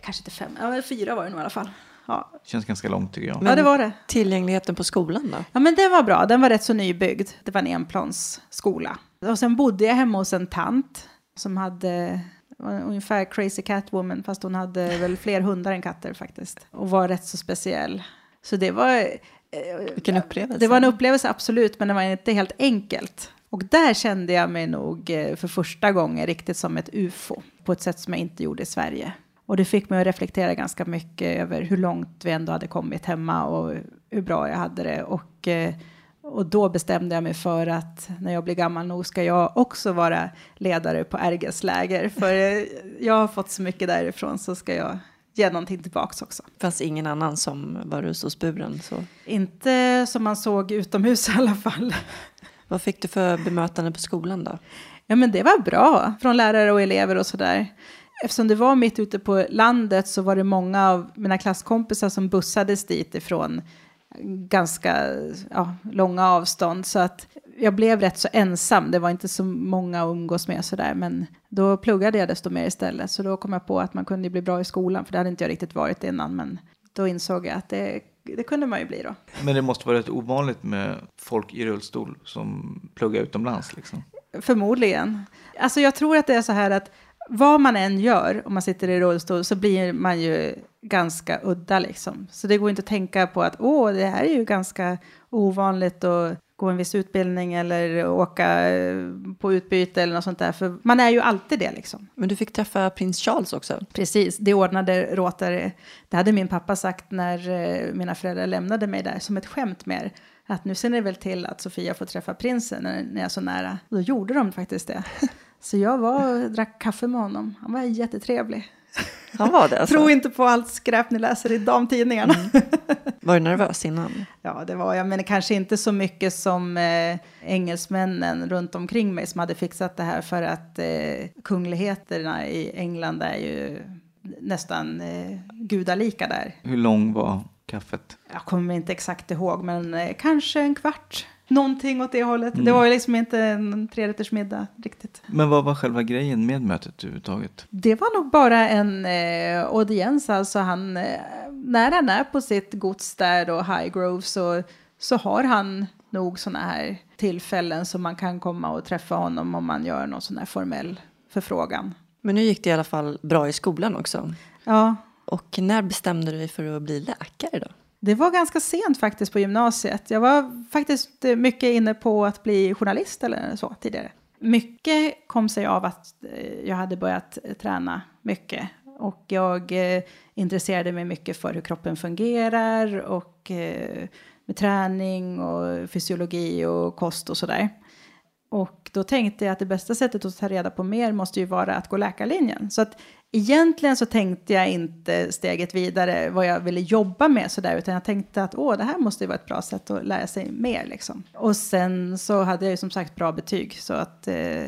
D: kanske inte fem, ja, fyra var det nog i alla fall. Ja.
B: Känns ganska långt tycker jag.
D: Men ja, det var det.
A: Tillgängligheten på skolan då?
D: Ja, men det var bra. Den var rätt så nybyggd. Det var en enplansskola. Och sen bodde jag hemma hos en tant som hade ungefär crazy catwoman fast hon hade väl fler hundar än katter faktiskt. Och var rätt så speciell. Så det var...
A: Eh, Vilken upplevelse.
D: Det var en upplevelse absolut, men det var inte helt enkelt. Och där kände jag mig nog eh, för första gången riktigt som ett ufo på ett sätt som jag inte gjorde i Sverige. Och det fick mig att reflektera ganska mycket över hur långt vi ändå hade kommit hemma och hur bra jag hade det. Och eh, och då bestämde jag mig för att när jag blir gammal nog ska jag också vara ledare på RGs läger. För <laughs> jag har fått så mycket därifrån så ska jag ge någonting tillbaks också.
A: Fanns ingen annan som var rullstolsburen? Så.
D: Inte som man såg utomhus <laughs> i alla fall.
A: Vad fick du för bemötande på skolan då?
D: Ja men det var bra, från lärare och elever och sådär. Eftersom det var mitt ute på landet så var det många av mina klasskompisar som bussades dit ifrån ganska ja, långa avstånd. Så att jag blev rätt så ensam. Det var inte så många att umgås med sådär. Men då pluggade jag desto mer istället. Så då kom jag på att man kunde bli bra i skolan. För det hade inte jag riktigt varit innan. Men då insåg jag att det, det kunde man ju bli då.
B: Men det måste vara rätt ovanligt med folk i rullstol som pluggar utomlands liksom?
D: Förmodligen. Alltså jag tror att det är så här att vad man än gör om man sitter i rullstol så blir man ju ganska udda liksom. Så det går inte att tänka på att åh, det här är ju ganska ovanligt att gå en viss utbildning eller åka eh, på utbyte eller något sånt där. För man är ju alltid det liksom.
A: Men du fick träffa prins Charles också.
D: Precis, det ordnade Rotary. Det hade min pappa sagt när eh, mina föräldrar lämnade mig där som ett skämt mer. Att nu ser ni väl till att Sofia får träffa prinsen när, när jag är så nära. Och då gjorde de faktiskt det. <laughs> Så jag var och drack kaffe med honom. Han var jättetrevlig.
A: Han var det alltså.
D: Tro inte på allt skräp ni läser i damtidningarna. Mm.
A: Var du nervös innan? <laughs>
D: Ja, det var jag, men kanske inte så mycket som eh, engelsmännen runt omkring mig som hade fixat det här för att eh, kungligheterna i England är ju nästan eh, gudalika där.
B: Hur lång var kaffet?
D: Jag kommer inte exakt ihåg, men eh, kanske en kvart. Någonting åt det hållet. Mm. Det var ju liksom inte en trerättersmiddag riktigt.
B: Men vad var själva grejen med mötet överhuvudtaget?
D: Det var nog bara en eh, audiens. Alltså han, eh, när han är på sitt gods där och Highgrove så, så har han nog sådana här tillfällen som man kan komma och träffa honom om man gör någon sån här formell förfrågan.
A: Men nu gick det i alla fall bra i skolan också.
D: Ja.
A: Och när bestämde du dig för att bli läkare då?
D: Det var ganska sent faktiskt på gymnasiet. Jag var faktiskt mycket inne på att bli journalist eller så tidigare. Mycket kom sig av att eh, jag hade börjat eh, träna mycket. Och jag eh, intresserade mig mycket för hur kroppen fungerar och med träning och fysiologi och kost och sådär. Och då tänkte jag att det bästa sättet att ta reda på mer måste ju vara att gå läkarlinjen. Så att egentligen så tänkte jag inte steget vidare vad jag ville jobba med sådär, utan jag tänkte att åh, det här måste ju vara ett bra sätt att lära sig mer liksom. Och sen så hade jag ju som sagt bra betyg, så att eh,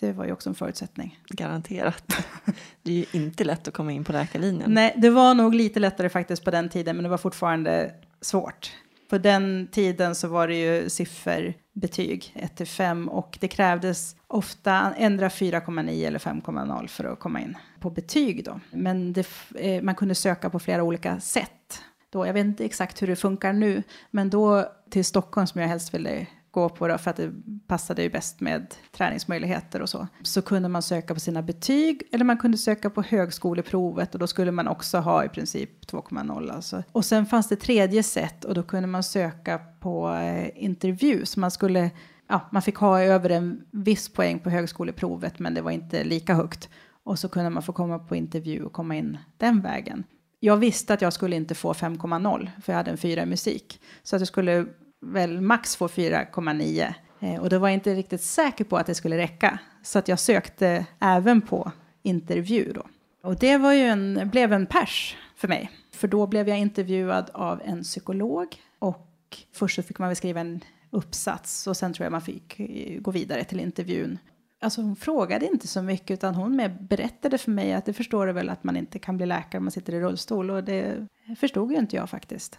D: det var ju också en förutsättning.
A: Garanterat. <laughs> Det är ju inte lätt att komma in på läkarlinjen.
D: Nej, det var nog lite lättare faktiskt på den tiden, men det var fortfarande svårt. På den tiden så var det ju sifferbetyg 1 till 5 och det krävdes ofta ändra 4,9 eller 5,0 för att komma in på betyg då. Men det, eh, man kunde söka på flera olika sätt. Då, jag vet inte exakt hur det funkar nu, men då till Stockholm som jag helst ville gå på då, för att det passade ju bäst med träningsmöjligheter och så. Så kunde man söka på sina betyg eller man kunde söka på högskoleprovet och då skulle man också ha i princip 2,0 alltså. Och sen fanns det tredje sätt och då kunde man söka på eh, intervju så man skulle Ja, man fick ha över en viss poäng på högskoleprovet men det var inte lika högt. Och så kunde man få komma på intervju och komma in den vägen. Jag visste att jag skulle inte få 5,0 för jag hade en 4 i musik. Så att jag skulle väl max få 4,9. Eh, och då var jag inte riktigt säker på att det skulle räcka. Så att jag sökte även på intervju då. Och det var ju en, blev en pers för mig. För då blev jag intervjuad av en psykolog. Och först så fick man väl skriva en uppsats och sen tror jag man fick eh, gå vidare till intervjun. Alltså hon frågade inte så mycket utan hon med berättade för mig att det förstår du väl att man inte kan bli läkare om man sitter i rullstol och det förstod ju inte jag faktiskt.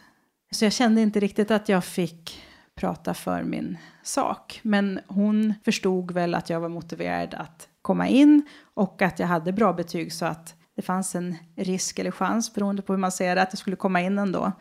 D: Så jag kände inte riktigt att jag fick prata för min sak. Men hon förstod väl att jag var motiverad att komma in och att jag hade bra betyg så att det fanns en risk eller chans beroende på hur man ser det att jag skulle komma in ändå.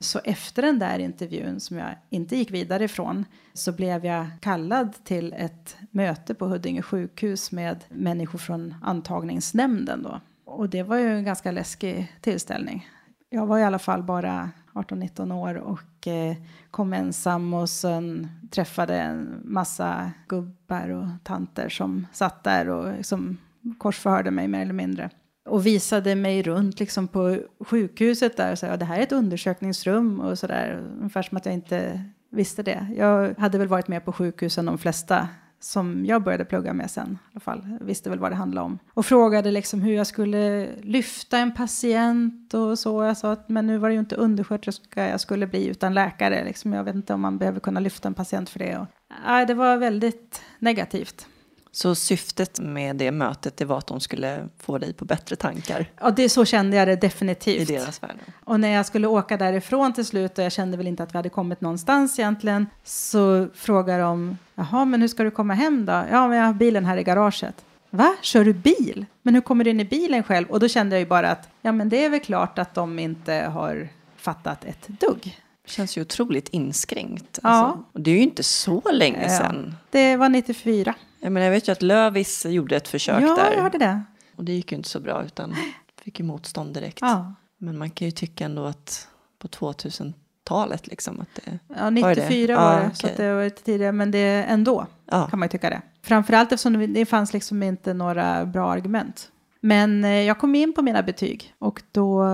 D: Så efter den där intervjun som jag inte gick vidare ifrån så blev jag kallad till ett möte på Huddinge sjukhus med människor från antagningsnämnden då. Och det var ju en ganska läskig tillställning. Jag var i alla fall bara 18-19 år och eh, kom ensam och sen träffade en massa gubbar och tanter som satt där och som korsförhörde mig mer eller mindre. Och visade mig runt liksom på sjukhuset där och sa ja, det här är ett undersökningsrum och sådär. Ungefär som att jag inte visste det. Jag hade väl varit med på sjukhusen de flesta som jag började plugga med sen. I alla fall. visste väl vad det handlade om. Och frågade liksom hur jag skulle lyfta en patient och så. Jag sa att men nu var det ju inte undersköterska jag skulle bli utan läkare. Liksom. Jag vet inte om man behöver kunna lyfta en patient för det. Och, nej, det var väldigt negativt.
A: Så syftet med det mötet det var att de skulle få dig på bättre tankar?
D: Ja, det, så kände jag det definitivt.
A: I deras värld?
D: Och när jag skulle åka därifrån till slut och jag kände väl inte att vi hade kommit någonstans egentligen så frågar de, jaha, men hur ska du komma hem då? Ja, men jag har bilen här i garaget. Va? Kör du bil? Men hur kommer du in i bilen själv? Och då kände jag ju bara att, ja men det är väl klart att de inte har fattat ett dugg.
A: Det känns ju otroligt inskränkt. Ja. Alltså. Det är ju inte så länge sedan.
D: Det var 94.
A: Jag, menar, jag vet ju att Lövis gjorde ett försök
D: ja,
A: där.
D: Ja, jag hörde det.
A: Och det gick ju inte så bra, utan fick ju motstånd direkt.
D: Ja.
A: Men man kan ju tycka ändå att på 2000 talet liksom? Att det,
D: ja, 94
A: var
D: var
A: det, ah,
D: så att det var lite tidigare, men det ändå
A: Ja.
D: kan man ju tycka det. Framförallt eftersom det- det fanns liksom inte några bra argument. Men eh, jag kom in på mina betyg och då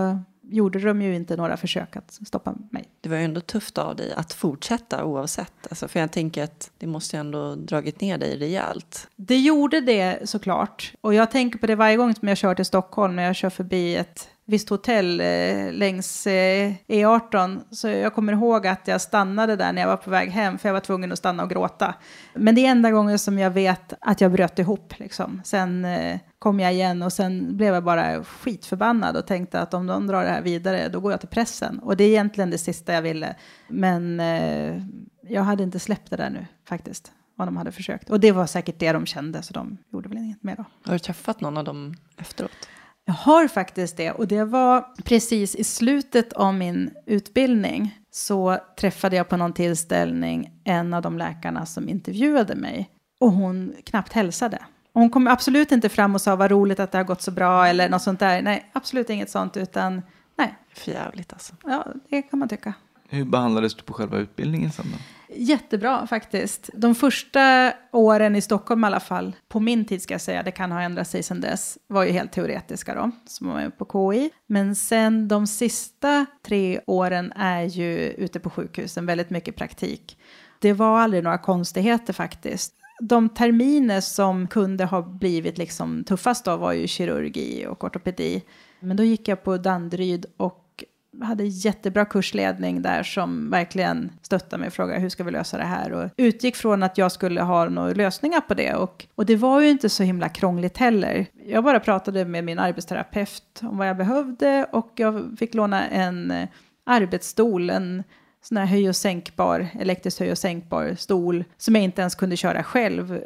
D: gjorde de ju inte några försök att stoppa mig.
A: Det var ju ändå tufft av dig att fortsätta oavsett. Alltså, för jag tänker att det måste ju ändå dragit ner dig rejält.
D: Det gjorde det såklart. Och jag tänker på det varje gång som jag kör till Stockholm när jag kör förbi ett visst hotell eh, längs eh, E18. Så jag kommer ihåg att jag stannade där när jag var på väg hem för jag var tvungen att stanna och gråta. Men det är enda gången som jag vet att jag bröt ihop. Liksom. Sen eh, kom jag igen och sen blev jag bara skitförbannad och tänkte att om de drar det här vidare då går jag till pressen. Och det är egentligen det sista jag ville. Men eh, jag hade inte släppt det där nu faktiskt om de hade försökt. Och det var säkert det de kände, så de gjorde väl inget mer då.
A: Har du träffat någon av dem efteråt?
D: Jag har faktiskt det, och det var precis i slutet av min utbildning så träffade jag på någon tillställning en av de läkarna som intervjuade mig och hon knappt hälsade. Hon kom absolut inte fram och sa vad roligt att det har gått så bra eller något sånt där. Nej, absolut inget sånt, utan nej,
A: För jävligt alltså.
D: ja, det kan man tycka.
B: Hur behandlades du på själva utbildningen sen då?
D: Jättebra faktiskt. De första åren i Stockholm i alla fall, på min tid ska jag säga, det kan ha ändrat sig sedan dess, var ju helt teoretiska då, som var med på KI. Men sen de sista tre åren är ju ute på sjukhusen, väldigt mycket praktik. Det var aldrig några konstigheter faktiskt. De terminer som kunde ha blivit liksom tuffast då var ju kirurgi och ortopedi. Men då gick jag på Danderyd och hade jättebra kursledning där som verkligen stöttade mig och frågade hur ska vi lösa det här? Och utgick från att jag skulle ha några lösningar på det. Och, och det var ju inte så himla krångligt heller. Jag bara pratade med min arbetsterapeut om vad jag behövde och jag fick låna en eh, arbetsstol, en sån här höj och sänkbar, elektrisk höj och sänkbar stol som jag inte ens kunde köra själv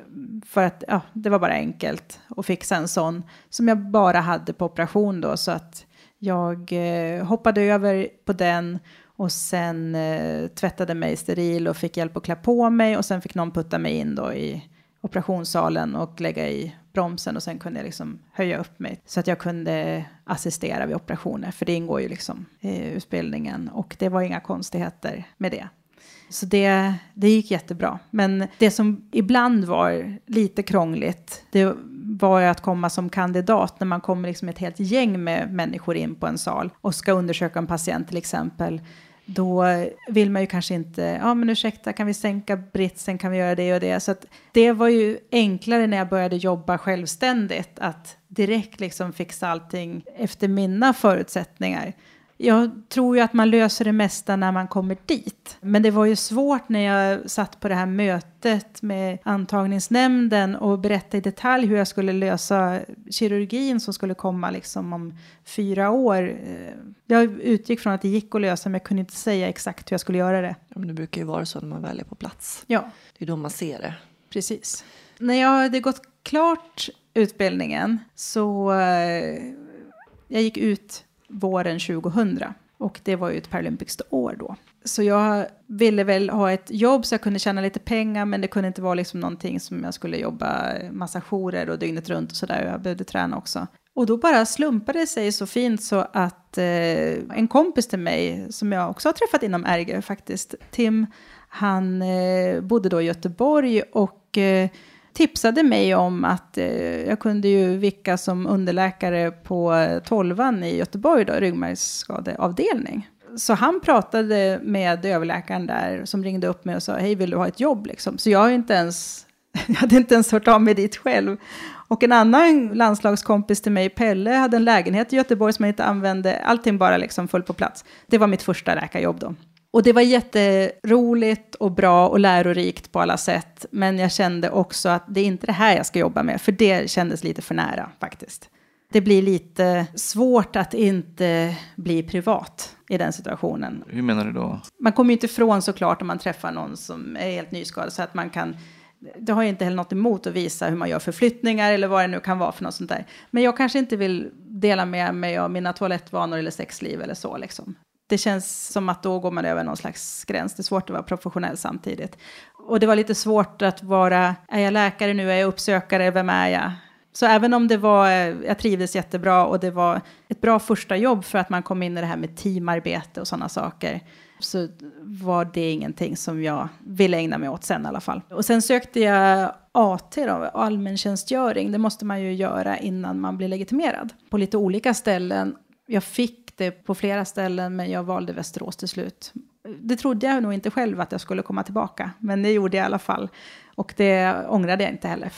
D: för att ja, det var bara enkelt och fixa en sån som jag bara hade på operation då. Så att jag eh, hoppade över på den och sen eh, tvättade mig steril och fick hjälp att klä på mig och sen fick någon putta mig in då i operationssalen och lägga i bromsen och sen kunde jag liksom höja upp mig så att jag kunde assistera vid operationer för det ingår ju liksom i utbildningen och det var inga konstigheter med det. Så det, det gick jättebra. Men det som ibland var lite krångligt, det var ju att komma som kandidat när man kommer liksom ett helt gäng med människor in på en sal och ska undersöka en patient till exempel. Då vill man ju kanske inte, ja men ursäkta, kan vi sänka britsen, kan vi göra det och det? Så att det var ju enklare när jag började jobba självständigt att direkt liksom fixa allting efter mina förutsättningar. Jag tror ju att man löser det mesta när man kommer dit. Men det var ju svårt när jag satt på det här mötet med antagningsnämnden och berättade i detalj hur jag skulle lösa kirurgin som skulle komma liksom om fyra år. Eh, Jag utgick från att det gick att lösa men jag kunde inte säga exakt hur jag skulle göra det.
A: Ja, men det brukar ju vara så när man väl är på plats.
D: Ja,
A: Det är då man ser det.
D: precis. När jag hade gått klart utbildningen så eh, jag gick ut våren 2000 och det var ju ett Paralympics-år då. Så jag ville väl ha ett jobb så jag kunde tjäna lite pengar men det kunde inte vara liksom någonting som jag skulle jobba massa jourer och dygnet runt och sådär. Jag behövde träna också. Och då bara slumpade det sig så fint så att eh, en kompis till mig som jag också har träffat inom RG faktiskt, Tim, han eh, bodde då i Göteborg och eh, tipsade mig om att eh, jag kunde ju vicka som underläkare på tolvan i Göteborg, då, ryggmärgsskadeavdelning. Så han pratade med överläkaren där som ringde upp mig och sa hej vill du ha ett jobb liksom. Så jag har inte ens, <laughs> jag hade inte ens hört av mig dit själv. Och en annan landslagskompis till mig, Pelle, hade en lägenhet i Göteborg som jag inte använde. Allting bara liksom föll på plats. Det var mitt första läkarjobb då. Och det var jätteroligt och bra och lärorikt på alla sätt. Men jag kände också att det är inte det här jag ska jobba med, för det kändes lite för nära faktiskt. Det blir lite svårt att inte bli privat i den situationen.
B: Hur menar du då?
D: Man kommer ju inte ifrån såklart om man träffar någon som är helt nyskadad så att man kan det har jag inte heller något emot att visa hur man gör förflyttningar eller vad det nu kan vara för något sånt där. Men jag kanske inte vill dela med mig av mina toalettvanor eller sexliv eller så liksom. Det känns som att då går man över någon slags gräns. Det är svårt att vara professionell samtidigt. Och det var lite svårt att vara, är jag läkare nu, är jag uppsökare, vem är jag? Så även om det var, eh, jag trivdes jättebra och det var ett bra första jobb för att man kom in i det här med teamarbete och sådana saker så var det ingenting som jag ville ägna mig åt sen i alla fall. Och sen sökte jag AT, då, allmäntjänstgöring. Det måste man ju göra innan man blir legitimerad. På lite olika ställen. Jag fick det på flera ställen men jag valde Västerås till slut. Det trodde jag nog inte själv att jag skulle komma tillbaka. Men det gjorde jag i alla fall. Och det ångrade jag inte heller.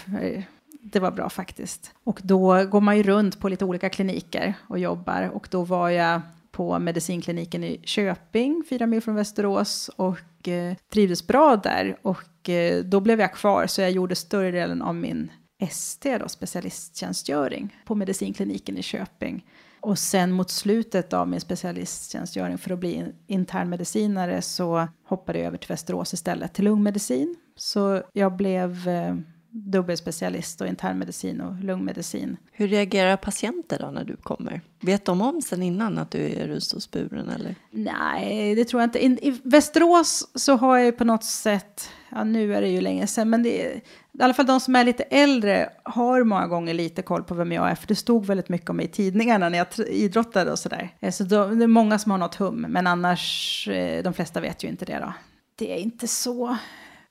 D: Det var bra faktiskt. Och då går man ju runt på lite olika kliniker och jobbar. Och då var jag på medicinkliniken i Köping, fyra mil från Västerås och eh, trivdes bra där. Och eh, då blev jag kvar så jag gjorde större delen av min ST, då, specialisttjänstgöring, på medicinkliniken i Köping. Och sen mot slutet av min specialisttjänstgöring för att bli internmedicinare så hoppade jag över till Västerås istället, till lungmedicin. Så jag blev eh, dubbelspecialist och internmedicin och lungmedicin.
A: Hur reagerar patienter då när du kommer? Vet de om sen innan att du är rullstolsburen eller?
D: Nej, det tror jag inte. I, I Västerås så har jag på något sätt, ja nu är det ju länge sedan, men det är, i alla fall de som är lite äldre har många gånger lite koll på vem jag är, för det stod väldigt mycket om mig i tidningarna när jag idrottade och sådär. Eh, så då, det är många som har något hum, men annars, eh, de flesta vet ju inte det då. Det är inte så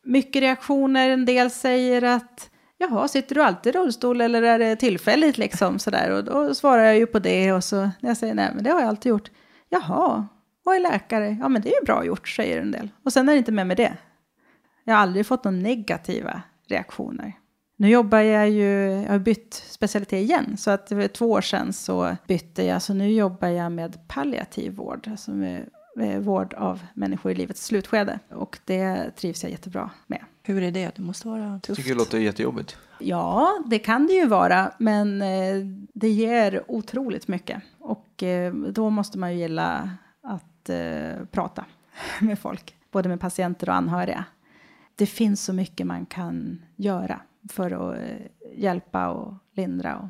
D: mycket reaktioner. En del säger att jaha, sitter du alltid i rullstol eller är det tillfälligt liksom <laughs> sådär? Och då svarar jag ju på det och så när jag säger nej, men det har jag alltid gjort. Jaha, vad är läkare? Ja, men det är ju bra gjort, säger en del. Och sen är det inte med med det. Jag har aldrig fått några negativa reaktioner. Nu jobbar jag ju, jag har bytt specialitet igen, så att för två år sedan så bytte jag, så nu jobbar jag med palliativ vård, alltså med Eh, vård av människor i livets slutskede. Och det trivs jag jättebra med.
A: Hur är det? Det måste vara tufft.
B: Jag tycker det låter jättejobbigt.
D: Ja, det kan det ju vara, men eh, det ger otroligt mycket. Och eh, då måste man ju gilla att prata <laughs> med folk, både med patienter och anhöriga. Det finns så mycket man kan göra för att eh, hjälpa och lindra och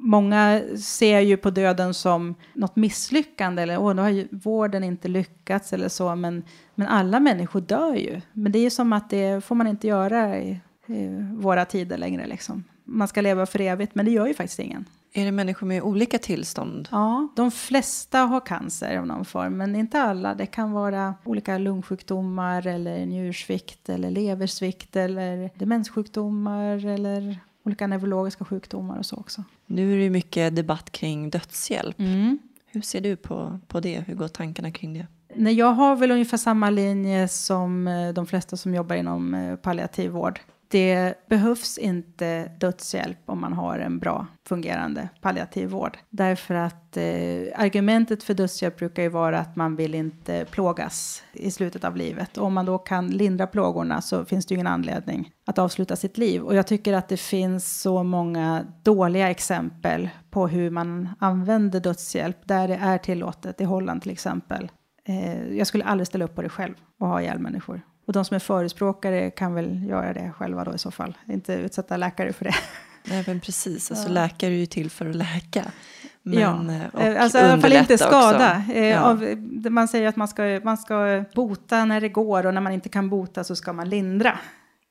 D: många ser ju på döden som något misslyckande eller åh, nu har ju vården inte lyckats eller så. Men, men alla människor dör ju. Men det är ju som att det får man inte göra i, i våra tider längre. Liksom. Man ska leva för evigt, men det gör ju faktiskt ingen.
A: Är det människor med olika tillstånd?
D: Ja, de flesta har cancer av någon form, men inte alla. Det kan vara olika lungsjukdomar eller njursvikt eller leversvikt eller demenssjukdomar eller olika neurologiska sjukdomar och så också.
A: Nu är det mycket debatt kring dödshjälp. Mm. Hur ser du på, på det? Hur går tankarna kring det?
D: Nej, jag har väl ungefär samma linje som eh, de flesta som jobbar inom eh, palliativ vård det behövs inte dödshjälp om man har en bra fungerande palliativ vård. Därför att eh, argumentet för dödshjälp brukar ju vara att man vill inte plågas i slutet av livet. Och om man då kan lindra plågorna så finns det ju ingen anledning att avsluta sitt liv. Och jag tycker att det finns så många dåliga exempel på hur man använder dödshjälp där det är tillåtet, i Holland till exempel. Eh, jag skulle aldrig ställa upp på det själv och ha ihjäl människor. Och de som är förespråkare kan väl göra det själva då i så fall. Inte utsätta läkare för det. <laughs>
A: Nej men precis, alltså ja. läkare är ju till för att läka.
D: Men, ja, eh, eh, alltså i alla fall inte skada. Eh, ja. Av, man säger att man ska, man ska bota när det går och när man inte kan bota så ska man lindra.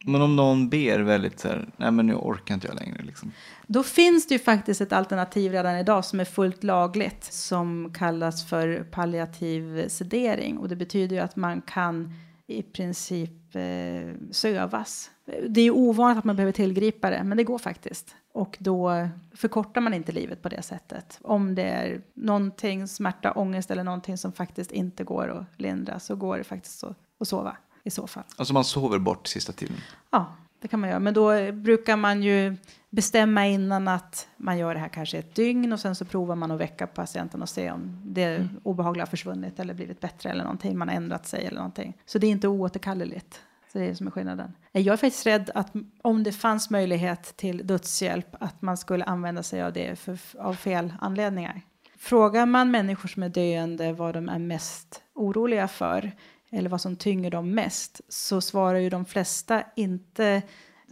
B: Men om någon ber väldigt så här, nej men nu orkar inte jag längre liksom.
D: Då finns det ju faktiskt ett alternativ redan idag som är fullt lagligt som kallas för palliativ sedering och det betyder ju att man kan i princip eh, sövas. Det är ovanligt att man behöver tillgripa det, men det går faktiskt. Och då förkortar man inte livet på det sättet. Om det är någonting, smärta, ångest eller någonting som faktiskt inte går att lindra så går det faktiskt att sova i så fall.
B: Alltså man sover bort sista tiden?
D: Ja, det kan man göra. Men då brukar man ju bestämma innan att man gör det här kanske ett dygn och sen så provar man att väcka patienten och se om det mm. obehagliga har försvunnit eller blivit bättre eller någonting, man har ändrat sig eller någonting. Så det är inte oåterkalleligt. Så det är det som är skillnaden. Jag är faktiskt rädd att om det fanns möjlighet till dödshjälp att man skulle använda sig av det för, av fel anledningar. Frågar man människor som är döende vad de är mest oroliga för eller vad som tynger dem mest så svarar ju de flesta inte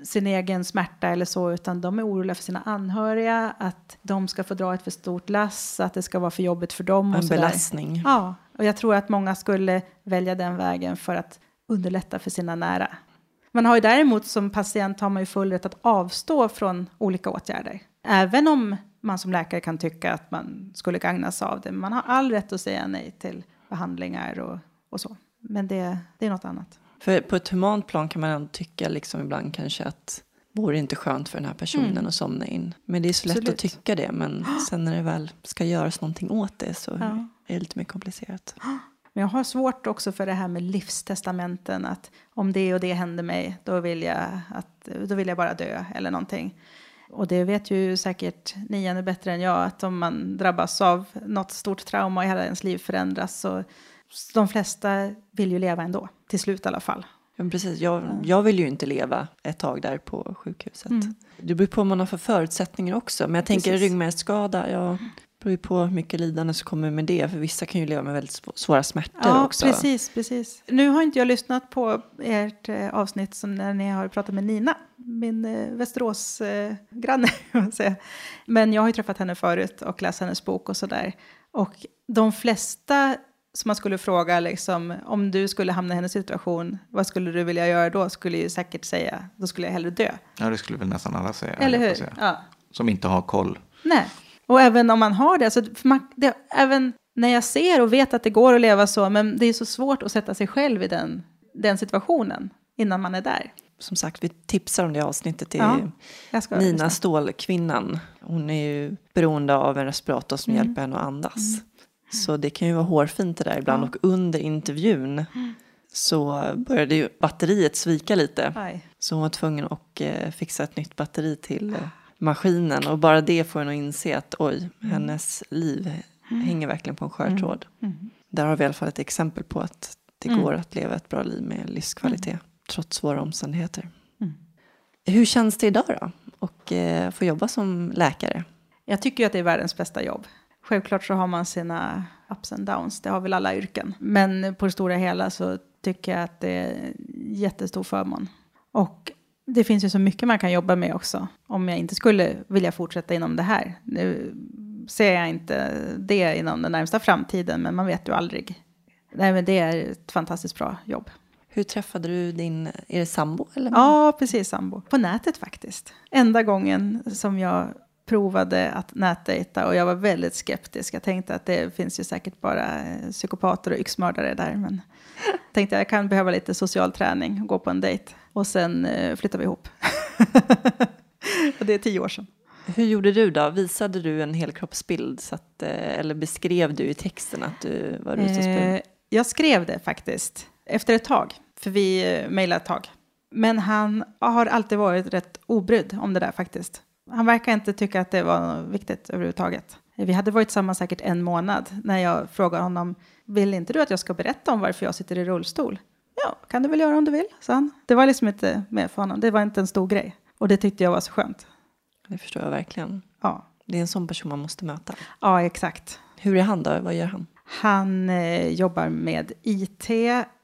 D: sin egen smärta eller så, utan de är oroliga för sina anhöriga, att de ska få dra ett för stort lass, att det ska vara för jobbigt för dem.
A: En belastning.
D: Ja, och jag tror att många skulle välja den vägen för att underlätta för sina nära. Man har ju däremot som patient har man ju full rätt att avstå från olika åtgärder. Även om man som läkare kan tycka att man skulle gagnas av det. Man har all rätt att säga nej till behandlingar och, och så. Men det, det är något annat.
A: För på ett humant plan kan man ändå tycka liksom ibland kanske att vore inte skönt för den här personen mm. att somna in. Men det är så lätt Absolut. att tycka det. Men <gasps> sen när det väl ska göras någonting åt det så ja. är det lite mer komplicerat. <gasps>
D: Men jag har svårt också för det här med livstestamenten. Att om det och det händer mig, då vill jag, att, då vill jag bara dö eller någonting. Och det vet ju säkert ni ännu bättre än jag, att om man drabbas av något stort trauma och hela ens liv förändras så de flesta vill ju leva ändå, till slut i alla fall.
A: Ja, precis. Jag, jag vill ju inte leva ett tag där på sjukhuset. Mm. Det beror på vad man har för förutsättningar också. Men jag tänker precis. ryggmärgsskada, ja, beror ju på hur mycket lidande som kommer med det. För vissa kan ju leva med väldigt svåra smärtor
D: ja,
A: också.
D: precis, precis. Nu har inte jag lyssnat på ert eh, avsnitt som när ni har pratat med Nina, min eh, Västerås-granne. Eh, <laughs> Men jag har ju träffat henne förut och läst hennes bok och sådär. Och de flesta som man skulle fråga liksom, om du skulle hamna i hennes situation, vad skulle du vilja göra då? Skulle ju säkert säga, då skulle jag hellre dö.
B: Ja, det skulle väl nästan alla säga.
D: Eller hur? Ja.
B: Som inte har koll.
D: Nej, och även om man har det, alltså, man, det, även när jag ser och vet att det går att leva så, men det är så svårt att sätta sig själv i den, den situationen innan man är där.
A: Som sagt, vi tipsar om det avsnittet till ja, Nina Ståhl-kvinnan. Hon är ju beroende av en respirator som mm. hjälper henne att andas. Mm. Så det kan ju vara hårfint det där ibland. Och under intervjun så började ju batteriet svika lite. Aj. Så hon var tvungen att eh, fixa ett nytt batteri till eh, maskinen. Och bara det får en att inse att oj, mm. hennes liv mm. hänger verkligen på en skör mm. tråd. Mm. Där har vi i alla fall ett exempel på att det mm. går att leva ett bra liv med livskvalitet. Mm. Trots svåra omständigheter. Hur känns det idag då? Och eh, få jobba som läkare?
D: Jag tycker att det är världens bästa jobb. Självklart så har man sina ups and downs, det har väl alla yrken. Men på det stora hela så tycker jag att det är jättestor förmån. Och det finns ju så mycket man kan jobba med också. Om jag inte skulle vilja fortsätta inom det här. Nu ser jag inte det inom den närmsta framtiden, men man vet ju aldrig. Nej, men det är ett fantastiskt bra jobb.
A: Hur träffade du din, är det sambo? Eller?
D: Ja, precis sambo. På nätet faktiskt. Enda gången som jag provade att nätdejta och jag var väldigt skeptisk. Jag tänkte att det finns ju säkert bara eh, psykopater och yxmördare där. Men <laughs> tänkte jag kan behöva lite social träning och gå på en dejt. Och sen eh, flyttade vi ihop. <laughs> och det är tio år sedan.
A: Hur gjorde du då? Visade du en helkroppsbild? Så att, eh, eller beskrev du i texten att du var
D: eh, Jag skrev det faktiskt. Efter ett tag. För vi mejlade ett tag. Men han har alltid varit rätt obrydd om det där faktiskt. Han verkar inte tycka att det var viktigt överhuvudtaget. Vi hade varit samman säkert en månad när jag frågade honom, vill inte du att jag ska berätta om varför jag sitter i rullstol? Ja, kan du väl göra om du vill, sa han. Det var liksom inte med för honom, det var inte en stor grej. Och det tyckte jag var så skönt.
A: Det förstår jag verkligen.
D: Ja.
A: Det är en sån person man måste möta.
D: Ja, exakt.
A: Hur är han då? Vad gör han?
D: Han eh, jobbar med IT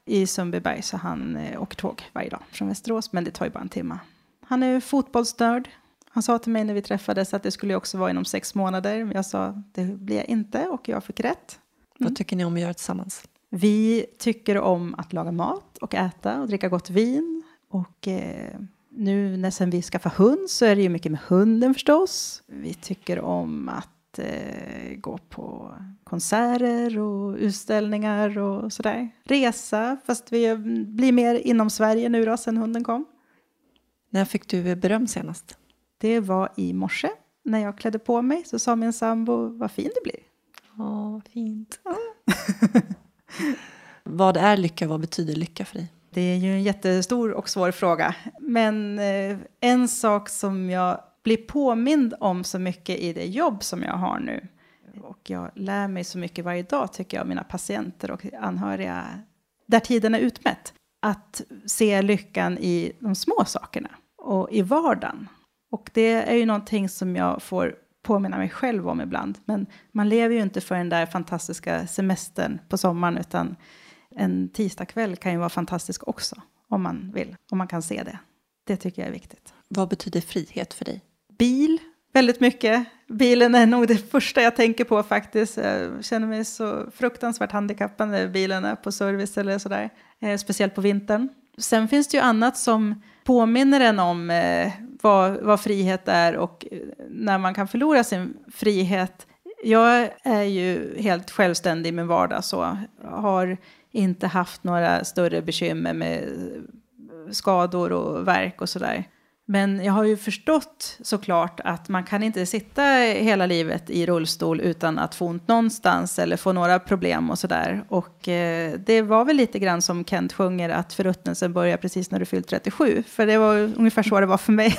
D: i Sundbyberg, så han eh, åker tåg varje dag från Västerås, men det tar ju bara en timme. Han är fotbollsnörd, han sa till mig när vi träffades att det skulle också vara inom sex månader. Men jag sa det blir jag inte och jag fick rätt.
A: Mm. Vad tycker ni om att göra tillsammans?
D: Vi tycker om att laga mat och äta och dricka gott vin. Och eh, nu när sen vi skaffar hund så är det ju mycket med hunden förstås. Vi tycker om att eh, gå på konserter och utställningar och sådär. Resa, fast vi blir mer inom Sverige nu då sen hunden kom.
A: När fick du beröm senast?
D: Det var i morse. När jag klädde på mig så sa min sambo vad fin du blir.
A: Ja, fint. Ja. <laughs> vad är lycka? Vad betyder lycka för dig?
D: Det är ju en jättestor och svår fråga. Men eh, en sak som jag blir påmind om så mycket i det jobb som jag har nu och jag lär mig så mycket varje dag tycker jag av mina patienter och anhöriga där tiden är utmätt. Att se lyckan i de små sakerna och i vardagen. Och det är ju någonting som jag får påminna mig själv om ibland. Men man lever ju inte för den där fantastiska semestern på sommaren, utan en tisdagkväll kan ju vara fantastisk också, om man vill, om man kan se det. Det tycker jag är viktigt.
A: Vad betyder frihet för dig?
D: Bil, väldigt mycket. Bilen är nog det första jag tänker på faktiskt. Jag känner mig så fruktansvärt handikappad när bilen är på service eller sådär. Eh, speciellt på vintern. Sen finns det ju annat som påminner en om eh, vad, vad frihet är och eh, när man kan förlora sin frihet. Jag är ju helt självständig i min vardag så har inte haft några större bekymmer med eh, skador och verk och sådär. Men jag har ju förstått såklart att man kan inte sitta hela livet i rullstol utan att få ont någonstans eller få några problem och sådär. Och eh, det var väl lite grann som Kent sjunger att förruttnelsen börjar precis när du fyllt 37. För det var ungefär så det var för mig.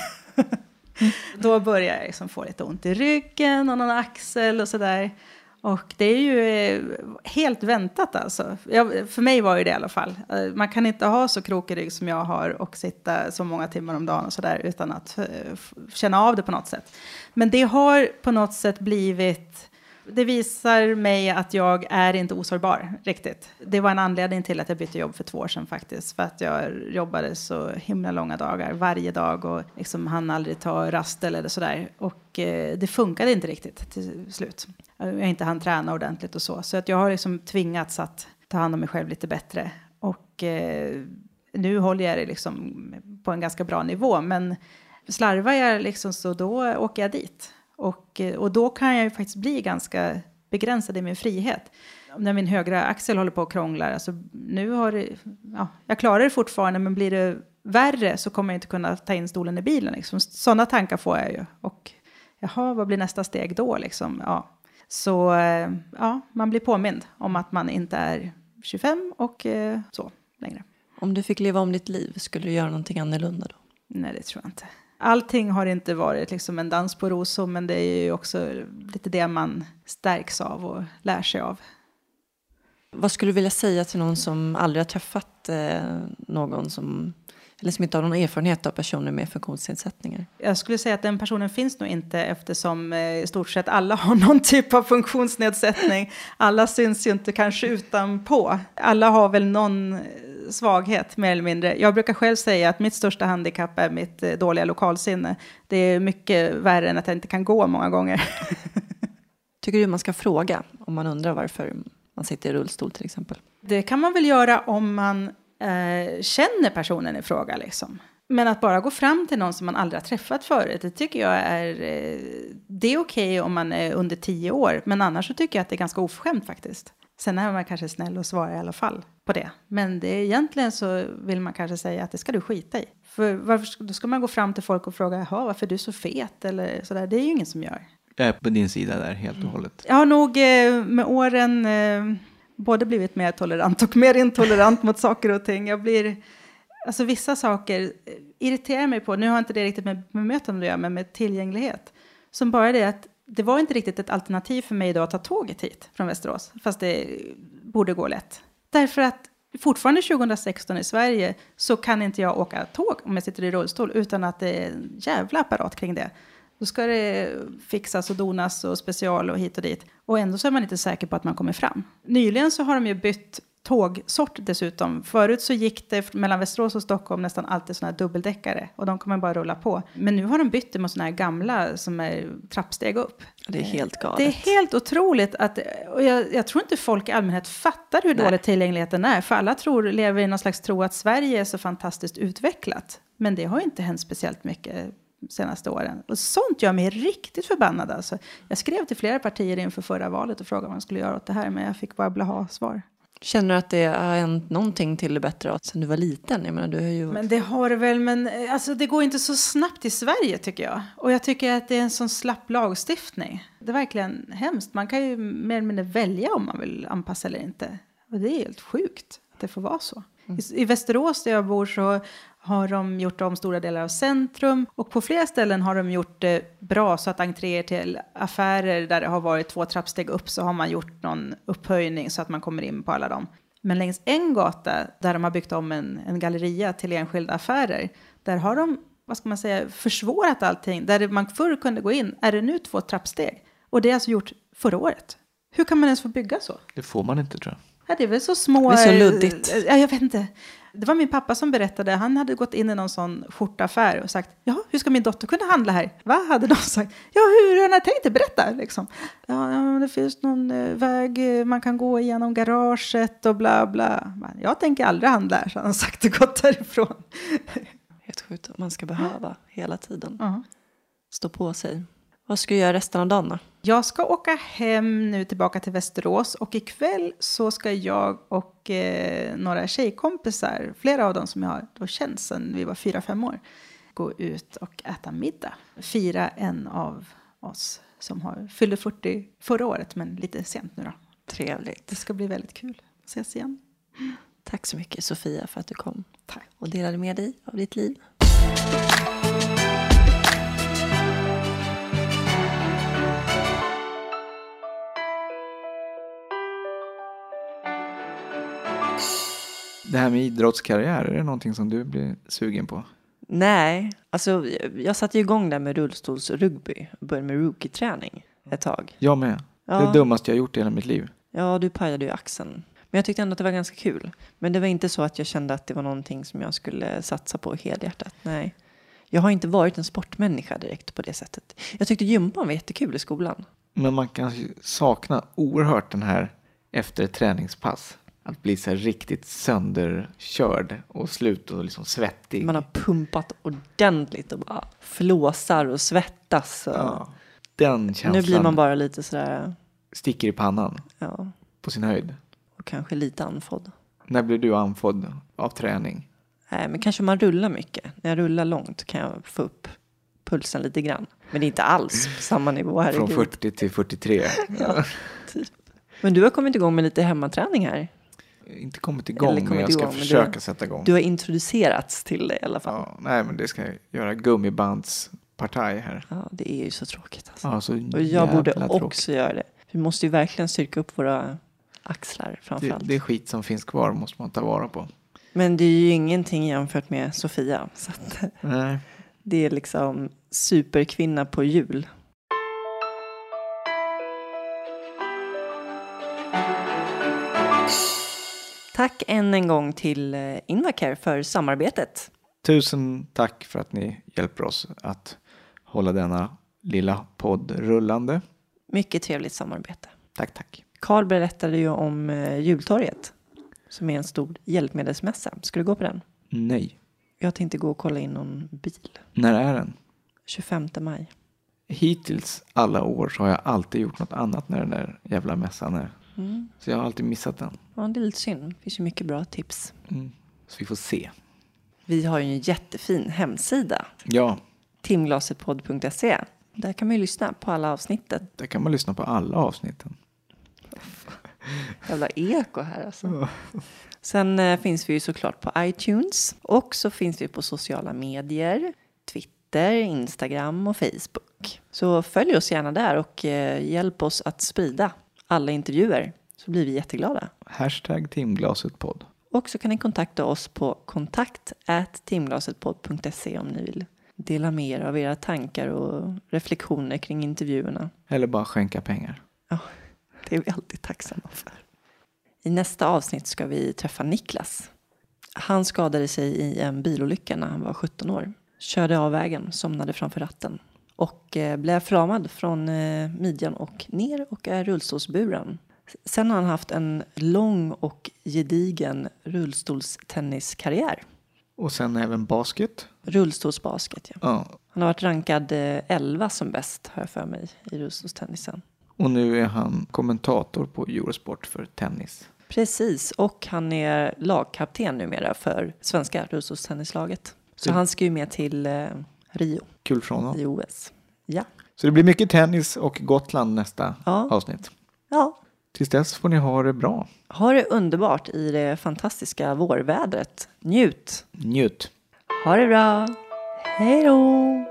D: <laughs> Då började jag liksom få lite ont i ryggen och någon axel och sådär. Och det är ju eh, helt väntat alltså. Jag, för mig var det det i alla fall. Eh, man kan inte ha så krokig rygg som jag har och sitta så många timmar om dagen och sådär utan att eh, känna av det på något sätt. Men det har på något sätt blivit det visar mig att jag är inte osårbar riktigt. Det var en anledning till att jag bytte jobb för två år sedan faktiskt. För att jag jobbade så himla långa dagar varje dag och liksom hann aldrig ta rast eller sådär. Och eh, det funkade inte riktigt till slut. Jag inte hann träna ordentligt och så. Så att jag har liksom tvingats att ta hand om mig själv lite bättre. Och eh, nu håller jag det liksom på en ganska bra nivå. Men slarvar jag liksom så då åker jag dit. Och, eh, och då kan jag ju faktiskt bli ganska begränsad i min frihet. När min högra axel håller på och krånglar, alltså nu har det, ja, jag klarar det fortfarande, men blir det värre så kommer jag inte kunna ta in stolen i bilen. Liksom. Sådana tankar får jag ju. Och jaha, vad blir nästa steg då? Liksom? Ja. Så eh, ja, man blir påmind om att man inte är 25 och eh, så längre.
A: Om du fick leva om ditt liv, skulle du göra någonting annorlunda då?
D: Nej, det tror jag inte allting har inte varit liksom en dans på rosor, men det är ju också lite det man stärks av och lär sig av.
A: Vad skulle du vilja säga till någon som aldrig har träffat eh, någon som eller som inte har någon erfarenhet av personer med funktionsnedsättningar?
D: Jag skulle säga att den personen finns nog inte eftersom eh, i stort sett alla har <laughs> någon typ av funktionsnedsättning. Alla syns ju inte kanske utanpå. Alla har väl någon svaghet mer eller mindre. Jag brukar själv säga att mitt största handikapp är mitt eh, dåliga lokalsinne. Det är mycket värre än att jag inte kan gå många gånger. <laughs>
A: Tycker du man ska fråga om man undrar varför man sitter i rullstol till exempel?
D: Det kan man väl göra om man eh, känner personen i fråga. Liksom. Men att bara gå fram till någon som man aldrig har träffat förut, det tycker jag är... Eh, det är okej okay om man är under tio år, men annars så tycker jag att det är ganska oförskämt faktiskt. Sen är man kanske snäll och svarar i alla fall på det. Men det är, egentligen så vill man kanske säga att det ska du skita i. För varför, då ska man gå fram till folk och fråga, jaha, varför är du så fet? Eller sådär. Det är ju ingen som gör.
B: Jag är på din sida där helt och hållet.
D: Jag har nog eh, med åren eh, både blivit mer tolerant och mer intolerant mot saker och ting. Jag blir, alltså vissa saker eh, irriterar mig på, nu har inte det riktigt med bemötande att göra, men med tillgänglighet. Som bara det att det var inte riktigt ett alternativ för mig idag att ta tåget hit från Västerås, fast det borde gå lätt. Därför att fortfarande 2016 i Sverige så kan inte jag åka tåg om jag sitter i rullstol utan att det är en jävla apparat kring det. Då ska det fixas och donas och special och hit och dit. Och ändå så är man inte säker på att man kommer fram. Nyligen så har de ju bytt tågsort dessutom. Förut så gick det mellan Västerås och Stockholm nästan alltid sådana här dubbeldäckare och de kommer bara rulla på. Men nu har de bytt det mot sådana här gamla som är trappsteg upp.
A: Det är helt galet.
D: Det är helt otroligt att, och jag, jag tror inte folk i allmänhet fattar hur Nej. dålig tillgängligheten är. För alla tror, lever i någon slags tro att Sverige är så fantastiskt utvecklat. Men det har inte hänt speciellt mycket senaste åren. Och sånt gör mig riktigt förbannad. Alltså. Jag skrev till flera partier inför förra valet och frågade vad man skulle göra åt det här, men jag fick bara blaha-svar.
A: Känner du att det har hänt någonting till det bättre sen du var liten? Jag menar, du har ju...
D: Men det har det väl, men eh, alltså, det går inte så snabbt i Sverige tycker jag. Och jag tycker att det är en sån slapp lagstiftning. Det är verkligen hemskt. Man kan ju mer eller mindre välja om man vill anpassa eller inte. Och det är helt sjukt att det får vara så. Mm. I, I Västerås där jag bor så har de gjort om stora delar av centrum och på flera ställen har de gjort det bra så att entréer till affärer där det har varit två trappsteg upp så har man gjort någon upphöjning så att man kommer in på alla dem. Men längs en gata där de har byggt om en, en galleria till enskilda affärer, där har de vad ska man säga, försvårat allting. Där man förr kunde gå in, är det nu två trappsteg? Och det är alltså gjort förra året. Hur kan man ens få bygga så?
B: Det får man inte tror jag.
D: Ja, det är väl så små...
A: Det är så luddigt.
D: Ja, jag vet inte. Det var min pappa som berättade. Han hade gått in i någon sån skjortaffär och sagt ja, hur ska min dotter kunna handla här? Va? Hade de sagt. Ja, hur har ni tänkt? Berätta! Liksom. Ja, det finns någon eh, väg eh, man kan gå igenom garaget och bla bla. Jag tänker aldrig handla här, så han sagt och gått därifrån.
A: Helt sjukt att man ska behöva hela tiden.
D: Ja.
A: Stå på sig. Vad ska du göra resten av dagen då?
D: Jag ska åka hem nu tillbaka till Västerås och ikväll så ska jag och eh, några tjejkompisar, flera av dem som jag har då känt sedan vi var fyra, fem år, gå ut och äta middag. Fira en av oss som har fyllde 40 förra året, men lite sent nu då.
A: Trevligt.
D: Det ska bli väldigt kul ses igen.
A: Tack så mycket Sofia för att du kom
D: Tack.
A: och delade med dig av ditt liv.
B: Det här med idrottskarriär, är det någonting som du blir sugen på?
A: Nej, alltså jag satte igång där med rullstolsrugby. Började med rookie-träning ett tag.
B: Jag med. Det är
A: Ja.
B: det dummaste jag gjort i hela mitt liv.
A: Ja, du pajade ju axeln. Men jag tyckte ändå att det var ganska kul. Men det var inte så att jag kände att det var någonting som jag skulle satsa på helhjärtat. Nej. Jag har inte varit en sportmänniska direkt på det sättet. Jag tyckte gympan var jättekul i skolan.
B: Men man kan sakna oerhört den här efter ett träningspass. Att bli så här riktigt sönderkörd och slut och liksom svettig.
A: Man har pumpat ordentligt och bara flåsar och svettas. Och
B: ja, den känslan
A: nu blir man bara lite sådär,
B: sticker i pannan
A: ja,
B: på sin höjd.
A: och kanske lite andfådd.
B: När blir du andfådd av träning?
A: Nej, men kanske om man rullar mycket. När jag rullar långt kan jag få upp pulsen lite grann. Men det är inte alls på samma nivå.
B: Från
A: herregud.
B: 40 till 43. <laughs>
A: Ja, typ. Men du har kommit igång med lite hemmaträning här.
B: Inte kommit igång,
A: Eller
B: men
A: kommit
B: jag ska
A: igång,
B: försöka
A: du-
B: sätta igång.
A: Du har introducerats till det i alla fall.
B: Ja, nej, men det ska jag göra gummibandspartaj här.
A: Ja, det är ju så tråkigt alltså.
B: Ja, så
A: Och jag borde
B: jävla
A: också
B: tråkigt.
A: göra det. Vi måste ju verkligen styrka upp våra axlar
B: Det,
A: framförallt.
B: det är skit som finns kvar måste man ta vara på.
A: Men det är ju ingenting jämfört med Sofia. Så att <laughs> det är liksom superkvinna på jul. Tack än en gång till eh, Invacare för samarbetet.
B: Tusen tack för att ni hjälper oss att hålla denna lilla podd rullande.
A: Mycket trevligt samarbete.
B: Tack, tack.
A: Karl berättade ju om eh, jultorget som är en stor hjälpmedelsmässa. Ska du gå på den?
B: Nej.
A: Jag tänkte gå och kolla in någon bil.
B: När är den?
A: 25 maj.
B: Hittills alla år så har jag alltid gjort något annat när den där jävla mässan är.
A: Mm.
B: Så jag har alltid missat den.
A: Ja, det är lite synd. Det finns ju mycket bra tips.
B: Mm. Så vi får se.
A: Vi har ju en jättefin hemsida.
B: Ja,
A: Timglasetpodd.se. Där kan man ju lyssna på alla avsnittet.
B: där kan man lyssna på alla avsnitten. <laughs>
A: Jävla eko här alltså. Sen eh, finns vi ju såklart på iTunes. Och så finns vi på sociala medier. Twitter, Instagram och Facebook. Så följ oss gärna där och eh, hjälp oss att sprida alla intervjuer. Så blir vi jätteglada.
B: Hashtag timglasetpodd.
A: Och så kan ni kontakta oss på kontakt timglasetpodd.se om ni vill dela med er av era tankar och reflektioner kring intervjuerna.
B: Eller bara skänka pengar.
A: Ja, det är vi alltid tacksamma för. I nästa avsnitt ska vi träffa Niklas. Han skadade sig i en bilolycka när han var 17 år. Körde av vägen, somnade framför ratten och eh, blev förlamad från eh, midjan och ner och är rullstolsburen. Sen har han haft en lång och gedigen rullstolstenniskarriär.
B: Och sen även basket.
A: Rullstolsbasket, ja.
B: Ja.
A: Han har varit rankad eh, 11 som bäst, har jag för mig, i rullstolstennisen.
B: Och nu är han kommentator på Eurosport för tennis.
A: Precis, och han är lagkapten numera för svenska rullstolstennislaget. Så
B: Mm.
A: han ska ju med till eh, Rio
B: Kul för honom.
A: i OS. Ja.
B: Så det blir mycket tennis och Gotland nästa
A: Ja.
B: avsnitt.
A: ja,
B: Tills dess får ni ha det bra.
A: ha det underbart i det fantastiska vårvädret. Njut!
B: Njut!
A: Ha det bra! Hej då!